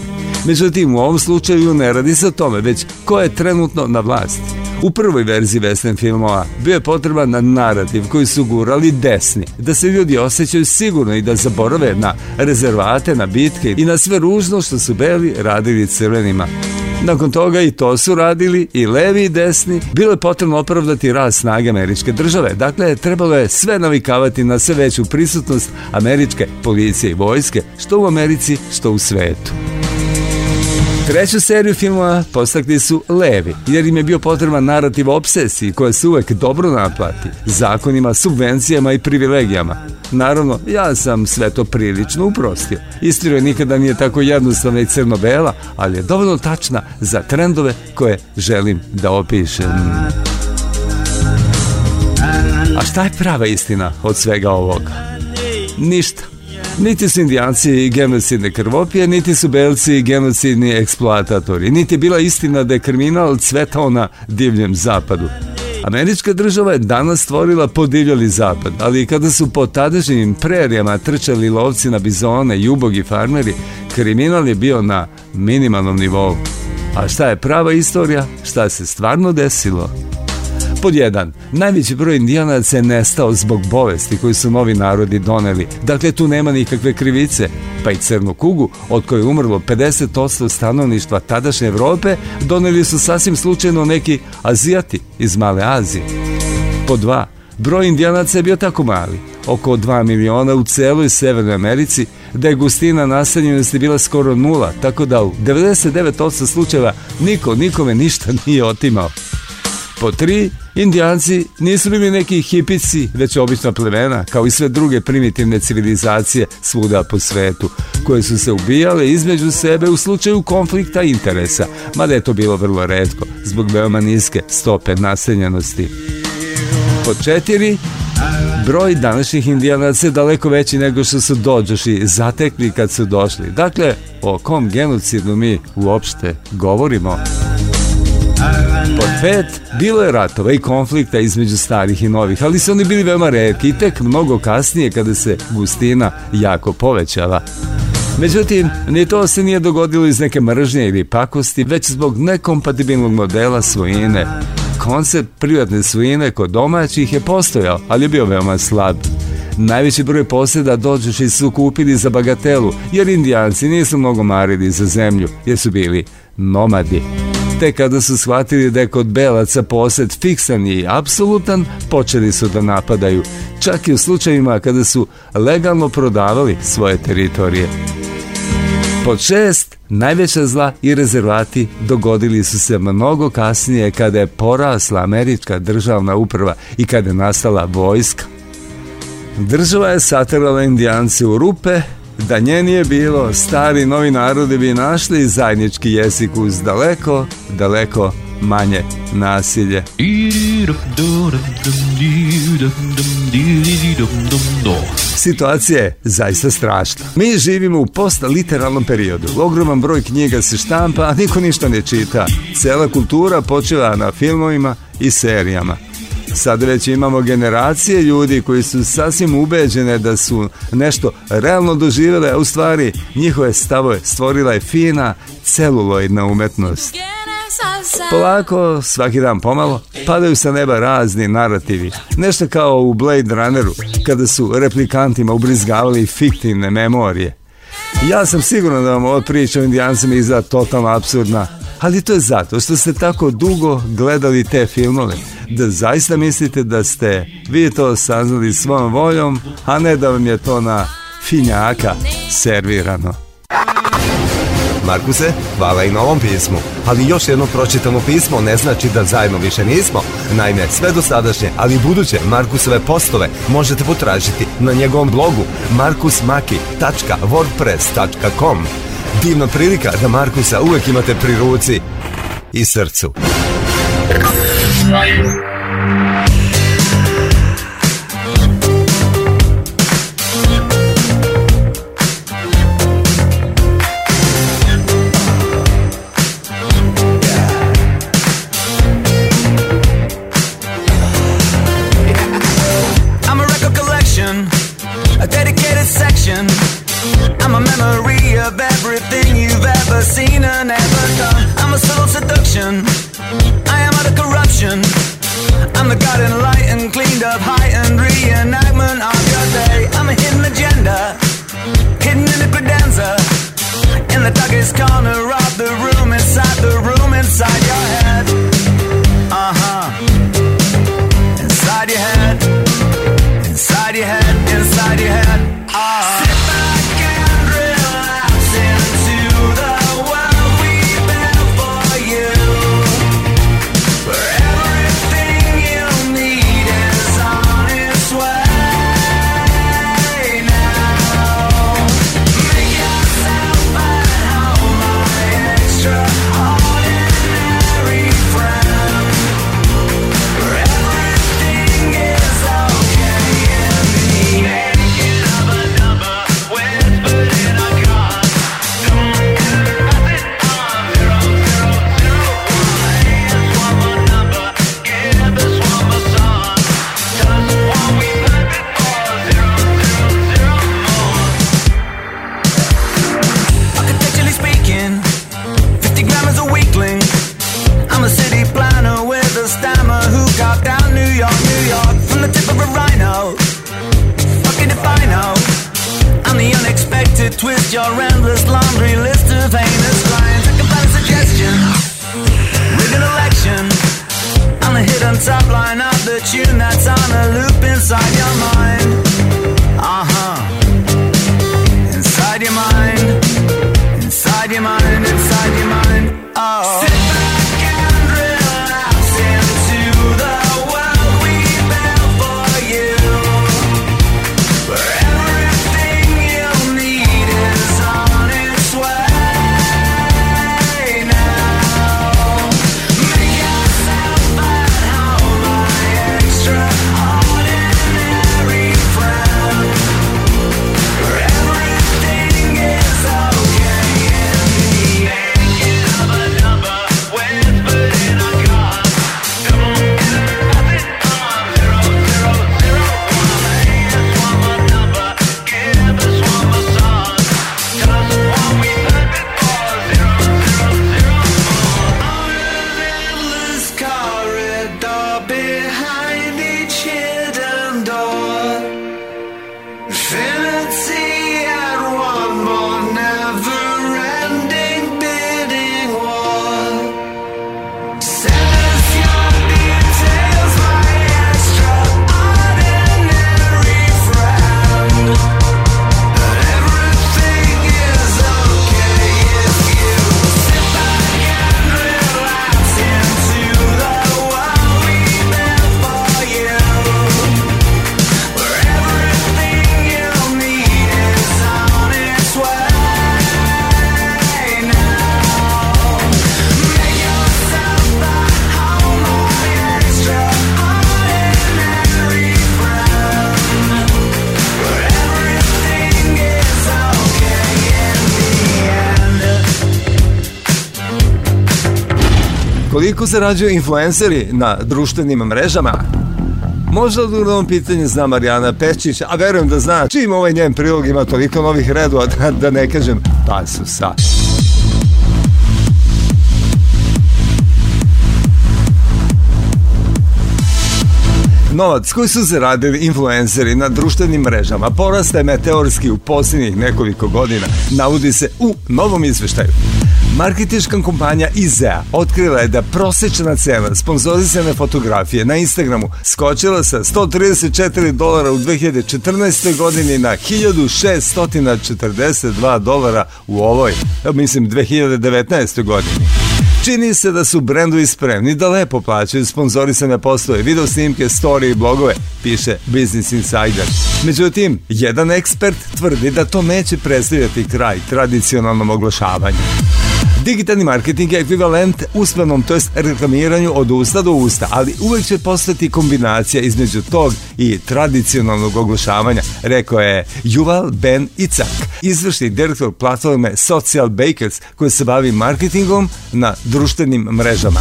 Međutim, u ovom slučaju ne radi se o tome, već ko je trenutno na vlasti. U prvoj verziji western filmova bio je potreban na narativ koji su gurali desni, da se ljudi osjećaju sigurno i da zaborave na rezervate, na bitke i na sve ružno što su beli radili crvenima. Nakon toga i to su radili i levi i desni. Bilo je potrebno opravdati rast snage američke države. Dakle, trebalo je sve navikavati na sve veću prisutnost američke policije i vojske, što u Americi, što u svetu. Treću seriju filmova postakli su levi, jer im je bio potreban narativ obsesiji koja se uvek dobro naplati, zakonima, subvencijama i privilegijama. Naravno, ja sam sve to prilično uprostio. Istorija nikada nije tako jednostavna i crno-bela, ali je dovoljno tačna za trendove koje želim da opišem. A šta je prava istina od svega ovoga? Ništa. Niti su indijanci genocidne krvopije, niti su belci genocidni eksploatatori. Niti je bila istina da je kriminal cvetao na divljem zapadu. Američka država je danas stvorila podivljali zapad, ali kada su po tadašnjim prerijama trčali lovci na bizone, jubogi farmeri, kriminal je bio na minimalnom nivou. A šta je prava istorija? Šta se stvarno desilo? Pod jedan, najveći broj indijanaca je nestao zbog bolesti koju su novi narodi doneli. Dakle, tu nema nikakve krivice. Pa i crnu kugu, od koje je umrlo 50% stanovništva tadašnje Evrope, doneli su sasvim slučajno neki Azijati iz Male Azije. Pod dva, broj indijanaca je bio tako mali, oko 2 miliona u celoj Severnoj Americi, da je gustina naseljenosti bila skoro nula, tako da u 99% slučajeva niko nikome ništa nije otimao po tri, indijanci nisu bili neki hipici, već obična plemena, kao i sve druge primitivne civilizacije svuda po svetu, koje su se ubijale između sebe u slučaju konflikta interesa, mada je to bilo vrlo redko, zbog veoma niske stope naseljenosti. Po četiri, Broj današnjih indijanaca je daleko veći nego što su dođoši zatekli kad su došli. Dakle, o kom genocidu mi uopšte govorimo? Portret, bilo je ratova i konflikta između starih i novih, ali su oni bili veoma redki i tek mnogo kasnije kada se gustina jako povećava. Međutim, ni to se nije dogodilo iz neke mržnje ili pakosti, već zbog nekompatibilnog modela svojine. Koncept privatne svojine kod domaćih je postojao, ali je bio veoma slab. Najveći broj posjeda dođeši su kupili za bagatelu, jer indijanci nisu mnogo marili za zemlju, jer su bili nomadi te kada su shvatili da je kod belaca posed fiksan i apsolutan, počeli su da napadaju, čak i u slučajima kada su legalno prodavali svoje teritorije. Pod šest, najveća zla i rezervati dogodili su se mnogo kasnije kada je porasla američka državna uprava i kada je nastala vojska. Država je satrala indijance u rupe, Da nje nije bilo, stari novi narodi bi našli zajednički jezik uz daleko, daleko manje nasilje. Situacija je zaista strašna. Mi živimo u postliteralnom periodu. Ogroman broj knjiga se štampa, a niko ništa ne čita. Cela kultura počela na filmovima i serijama. Sad već imamo generacije ljudi koji su sasvim ubeđene da su nešto realno doživjele, a u stvari njihove stavove stvorila je fina celuloidna umetnost. Polako, svaki dan pomalo, padaju sa neba razni narativi. Nešto kao u Blade Runneru, kada su replikantima ubrizgavali fiktivne memorije. Ja sam siguran da vam ova priča o indijancima izgleda totalno absurdna, Ali to je zato što ste tako dugo gledali te filmove da zaista mislite da ste vi to saznali svom voljom, a ne da vam je to na finjaka servirano. Markuse, hvala i na pismu. Ali još jedno pročitamo pismo ne znači da zajedno više nismo. Naime, sve dosadašnje, ali i buduće Markusove postove možete potražiti na njegovom blogu markusmaki.wordpress.com Divna prilika da Markusa uvek imate pri ruci i srcu. zarađuju influenceri na društvenim mrežama? Možda u ovom pitanju zna Marijana Pećić, a verujem da zna čim ovaj njen prilog ima toliko novih redova, da, da ne kažem pasusa. Novac koji su zaradili influenceri na društvenim mrežama poraste meteorski u posljednjih nekoliko godina, navodi se u novom izveštaju. Marketinška kompanija IZEA otkrila je da prosečna cena sponzorisane fotografije na Instagramu skočila sa 134 dolara u 2014. godini na 1642 dolara u ovoj, mislim 2019. godini. Čini se da su brendovi spremni da lepo plaćaju sponzorisane poslove, video snimke, storije i blogove, piše Business Insider. Međutim, jedan ekspert tvrdi da to neće predstavljati kraj tradicionalnom oglašavanju. Digitalni marketing je ekvivalent usmenom, to jest reklamiranju od usta do usta, ali uvek će postati kombinacija između tog i tradicionalnog oglašavanja, rekao je Juval Ben Icak, izvršni direktor platforme Social Bakers koji se bavi marketingom na društvenim mrežama.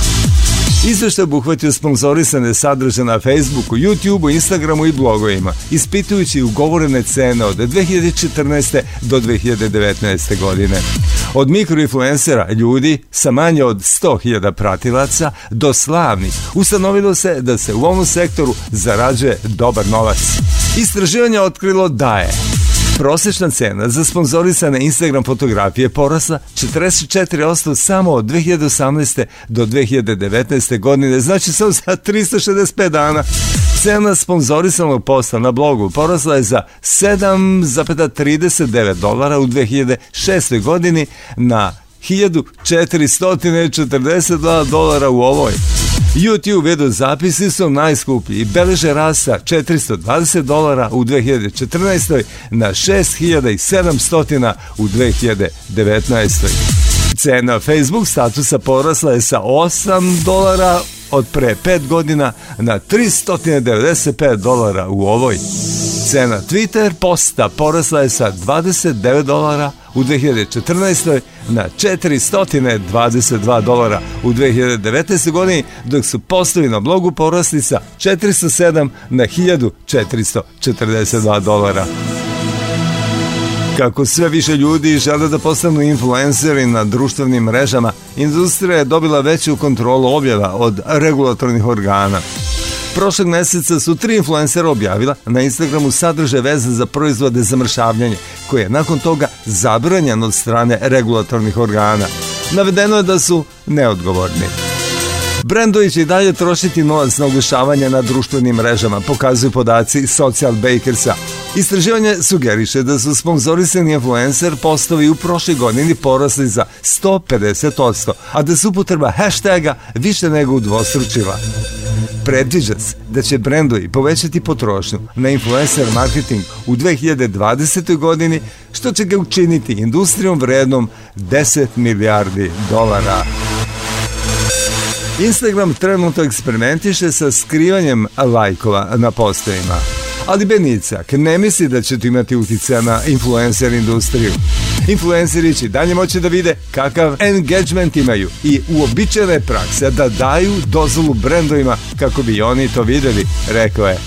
Izveštaj obuhvatio sponsorisane sadržaje na Facebooku, YouTubeu, Instagramu i blogovima, ispitujući ugovorene cene od 2014. do 2019. godine. Od mikroinfluencera, ljudi sa manje od 100.000 pratilaca do slavnih, ustanovilo se da se u ovom sektoru zarađuje dobar novac. Istraživanje otkrilo da je Prosečna cena za sponzorisane Instagram fotografije porasla 44% samo od 2018. do 2019. godine, znači samo za 365 dana. Cena sponzorisanog posta na blogu porasla je za 7,39 dolara u 2006. godini na 1442 dolara u ovoj. YouTube video zapisi su najskuplji i beleže rasa 420 dolara u 2014. na 6700 u 2019. Cena Facebook statusa porasla je sa 8 dolara od pre 5 godina na 395 dolara u ovoj. Cena Twitter posta porasla je sa 29 dolara u 2014. na 422 dolara u 2019. godini, dok su postavi na blogu porasli sa 407 na 1442 dolara. Kako sve više ljudi žele da postanu influenceri na društvenim mrežama, industrija je dobila veću kontrolu objava od regulatornih organa. Prošlog meseca su tri influencera objavila na Instagramu sadržaj vezan za proizvode za zamršavljanja, koje je nakon toga zabranjan od strane regulatornih organa. Navedeno je da su neodgovorni. Brendovi će i dalje trošiti novac na oglašavanje na društvenim mrežama, pokazuju podaci Social Bakersa. Istraživanje sugeriše da su sponzorisani influencer postovi u prošloj godini porasli za 150%, a da se upotreba hashtaga više nego udvostručila. Predviđa se da će brendovi povećati potrošnju na influencer marketing u 2020. godini, što će ga učiniti industrijom vrednom 10 milijardi dolara. Instagram trenutno eksperimentiše sa skrivanjem lajkova na postojima. Ali Benicak ne misli da će to imati utjecaja na influencer industriju influenceri će dalje moći da vide kakav engagement imaju i uobičajena je praksa da daju dozvolu brendovima kako bi oni to videli, rekao je.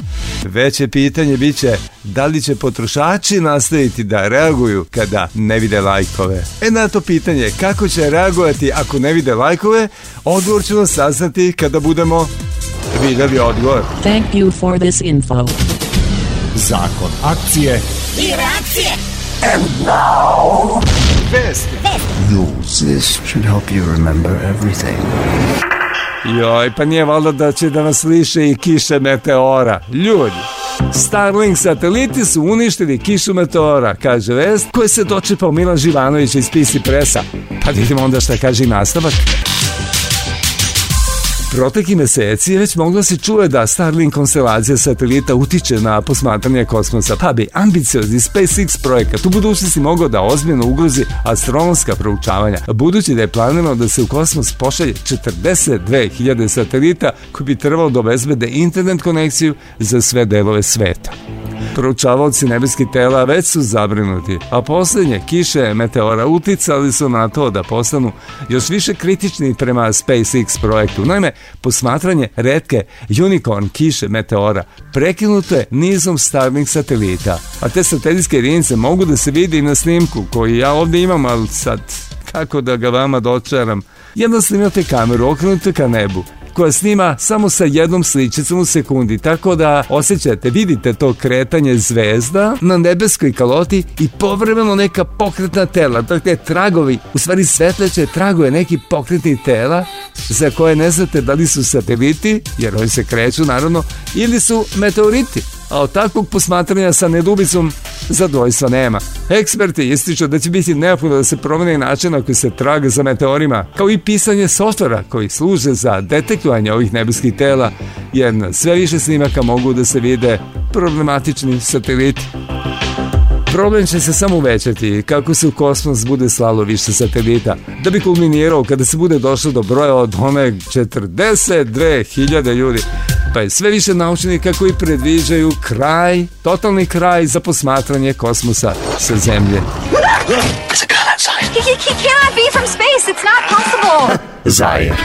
Veće pitanje biće da li će potrošači nastaviti da reaguju kada ne vide lajkove. E na to pitanje kako će reagovati ako ne vide lajkove, odgovor ćemo saznati kada budemo videli odgovor. Thank you for this info. Zakon akcije i reakcije. And now, Vest. Vest. News. This should help you remember everything. Joj, pa nije valjda da će da nas liše i kiše meteora. Ljudi, Starlink sateliti su uništili kišu meteora, kaže vest, koje se dočepao Milan Živanović iz PC Presa. Pa vidimo onda šta kaže i nastavak. Proteki meseci je već moglo se čuje da Starlink konstelacija satelita utiče na posmatranje kosmosa, pa bi ambiciozni SpaceX projekat u budućnosti mogao da ozbiljno ugrozi astronomska proučavanja, budući da je planirano da se u kosmos pošalje 42.000 satelita koji bi trebalo da obezbede internet konekciju za sve delove sveta. Proučavaoci nebeskih tela već su zabrinuti, a poslednje kiše meteora uticali su na to da postanu još više kritični prema SpaceX projektu. Naime, posmatranje redke unicorn kiše meteora prekinuto je nizom starnih satelita, a te satelitske jedinice mogu da se vidi na snimku koji ja ovde imam, ali sad kako da ga vama dočaram. Jednostavno imate kameru okrenute ka nebu koja snima samo sa jednom sličicom u sekundi, tako da osjećate, vidite to kretanje zvezda na nebeskoj kaloti i povremeno neka pokretna tela, dakle tragovi, u stvari svetleće traguje neki pokretni tela za koje ne znate da li su sateliti, jer oni se kreću naravno, ili su meteoriti a od takvog posmatranja sa nedubicom zadojstva nema. Eksperti ističu da će biti neophodno da se promeni način na koji se traga za meteorima, kao i pisanje softvera koji služe za detektovanje ovih nebeskih tela, jer na sve više snimaka mogu da se vide problematični sateliti. Problem će se samo uvećati kako se u kosmos bude slalo više satelita, da bi kulminirao kada se bude došlo do broja od one 42.000 ljudi pa je sve više naučnika koji predviđaju kraj, totalni kraj za posmatranje kosmosa sa zemlje. There's a girl outside. He, he, he cannot be from space. It's not possible. (laughs) Zajer.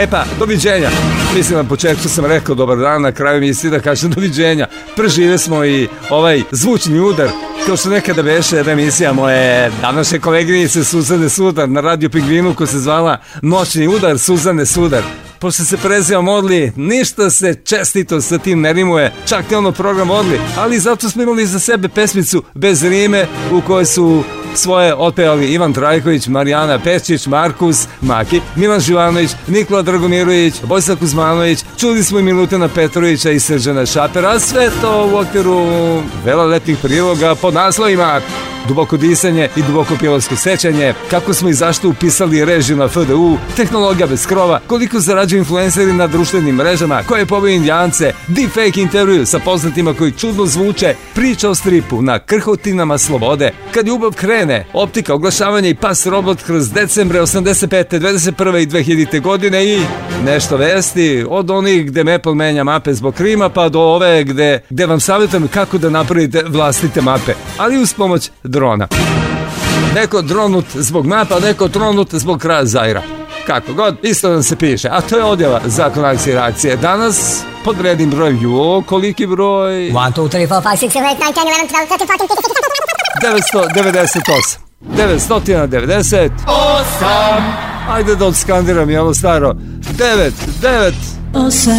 E pa, doviđenja. Mislim, na početku sam rekao dobar dan, na kraju mi misli da kažem (laughs) doviđenja. Prežive smo i ovaj zvučni udar kao što nekada beše jedna emisija moje današnje koleginice Suzane Sudar na Radio Pingvinu koja se zvala Noćni udar Suzane Sudar. Pošto se prezivam Odli, ništa se čestito sa tim ne rimuje, čak ne ono program Odli, ali zato smo imali za sebe pesmicu bez rime u kojoj su Svoje otpevali Ivan Trajković, Marijana Pećić, Markus, Maki, Milan Živanović, Nikola Dragomirović, Bojsa Kuzmanović, čuli smo i Milutina Petrovića i Srđana Šapera, sve to u okviru velelepnih priloga pod naslovima duboko disanje i duboko pilotsko sećanje, kako smo i zašto upisali režim na FDU, tehnologija bez krova, koliko zarađuju influenceri na društvenim mrežama, koje pobaju indijance, deepfake intervju sa poznatima koji čudno zvuče, priča o stripu na krhotinama slobode, kad ljubav krene, optika, oglašavanja i pas robot kroz decembre 85. 21. i 2000. godine i nešto vesti od onih gde Maple menja mape zbog Krima pa do ove gde, gde vam savjetujem kako da napravite vlastite mape, ali uz pomoć drona. Neko dronut zbog mapa, neko dronut zbog kraja Zaira. Kako god, isto nam se piše. A to je odjava zakona akceleracije. Danas pod rednim brojem, jo, koliki broj? 1, 2, 3, 4, 5, 6, 7, 8, 9, 10, 998. 998. Ajde da odskandiram je ovo staro. 9, 9. 8,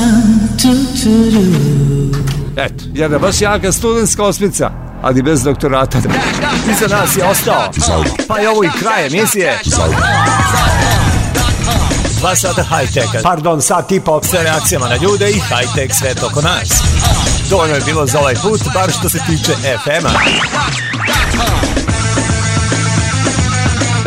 tu, tu, tu. Eto, jedna baš jaka studentska osmica ali bez doktorata. Iza nas je ostao. Pa je ovo i kraj emisije. Dva sata high-tech. Pardon, sat tipa pol. Sa reakcijama na ljude i high-tech svet oko nas. Dovoljno je bilo za ovaj put, bar što se tiče FM-a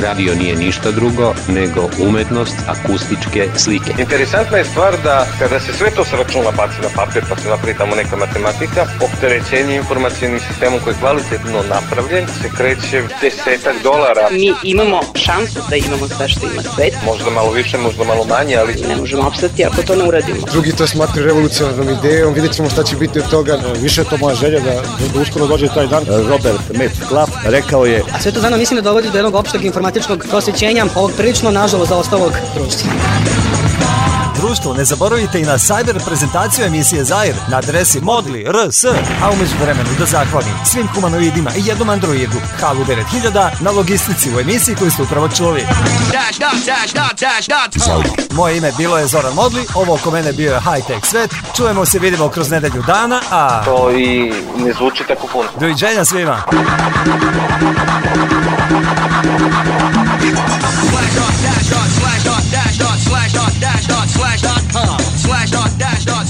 radio nije ništa drugo nego umetnost akustičke slike. Interesantna je stvar da kada se sve to sračuna baci na papir pa se napravi tamo neka matematika, opterećenje informacijenim sistemom koji je kvalitetno napravljen se kreće desetak dolara. Mi imamo šansu da imamo sve što ima svet. Možda malo više, možda malo manje, ali... Ne možemo opstati ako to ne uradimo. Drugi to smatri revolucionarnom idejom, vidjet ćemo šta će biti od toga. E, više to moja želja da, da uskoro dođe taj dan. Robert Metcalf rekao je... A sve to zajedno mislim da dovodi do jednog opšteg informacija fantastičnog osjećenja ovog prilično, nažalost, zaostalog društva društvu, ne zaboravite i na sajber prezentaciju emisije Zair na adresi rs. A umeđu vremenu da zahvalim svim humanoidima i jednom androidu, Halu 9000, na logistici u emisiji koju ste upravo čuli. Moje ime bilo je Zoran Modli, ovo oko mene bio je High Tech Svet. Čujemo se, vidimo kroz nedelju dana, a... To i ne zvuči tako puno. Doviđenja svima! Flash on, flash on, flash on. dash dot slash dot dash dot slash dot com slash dot dash dot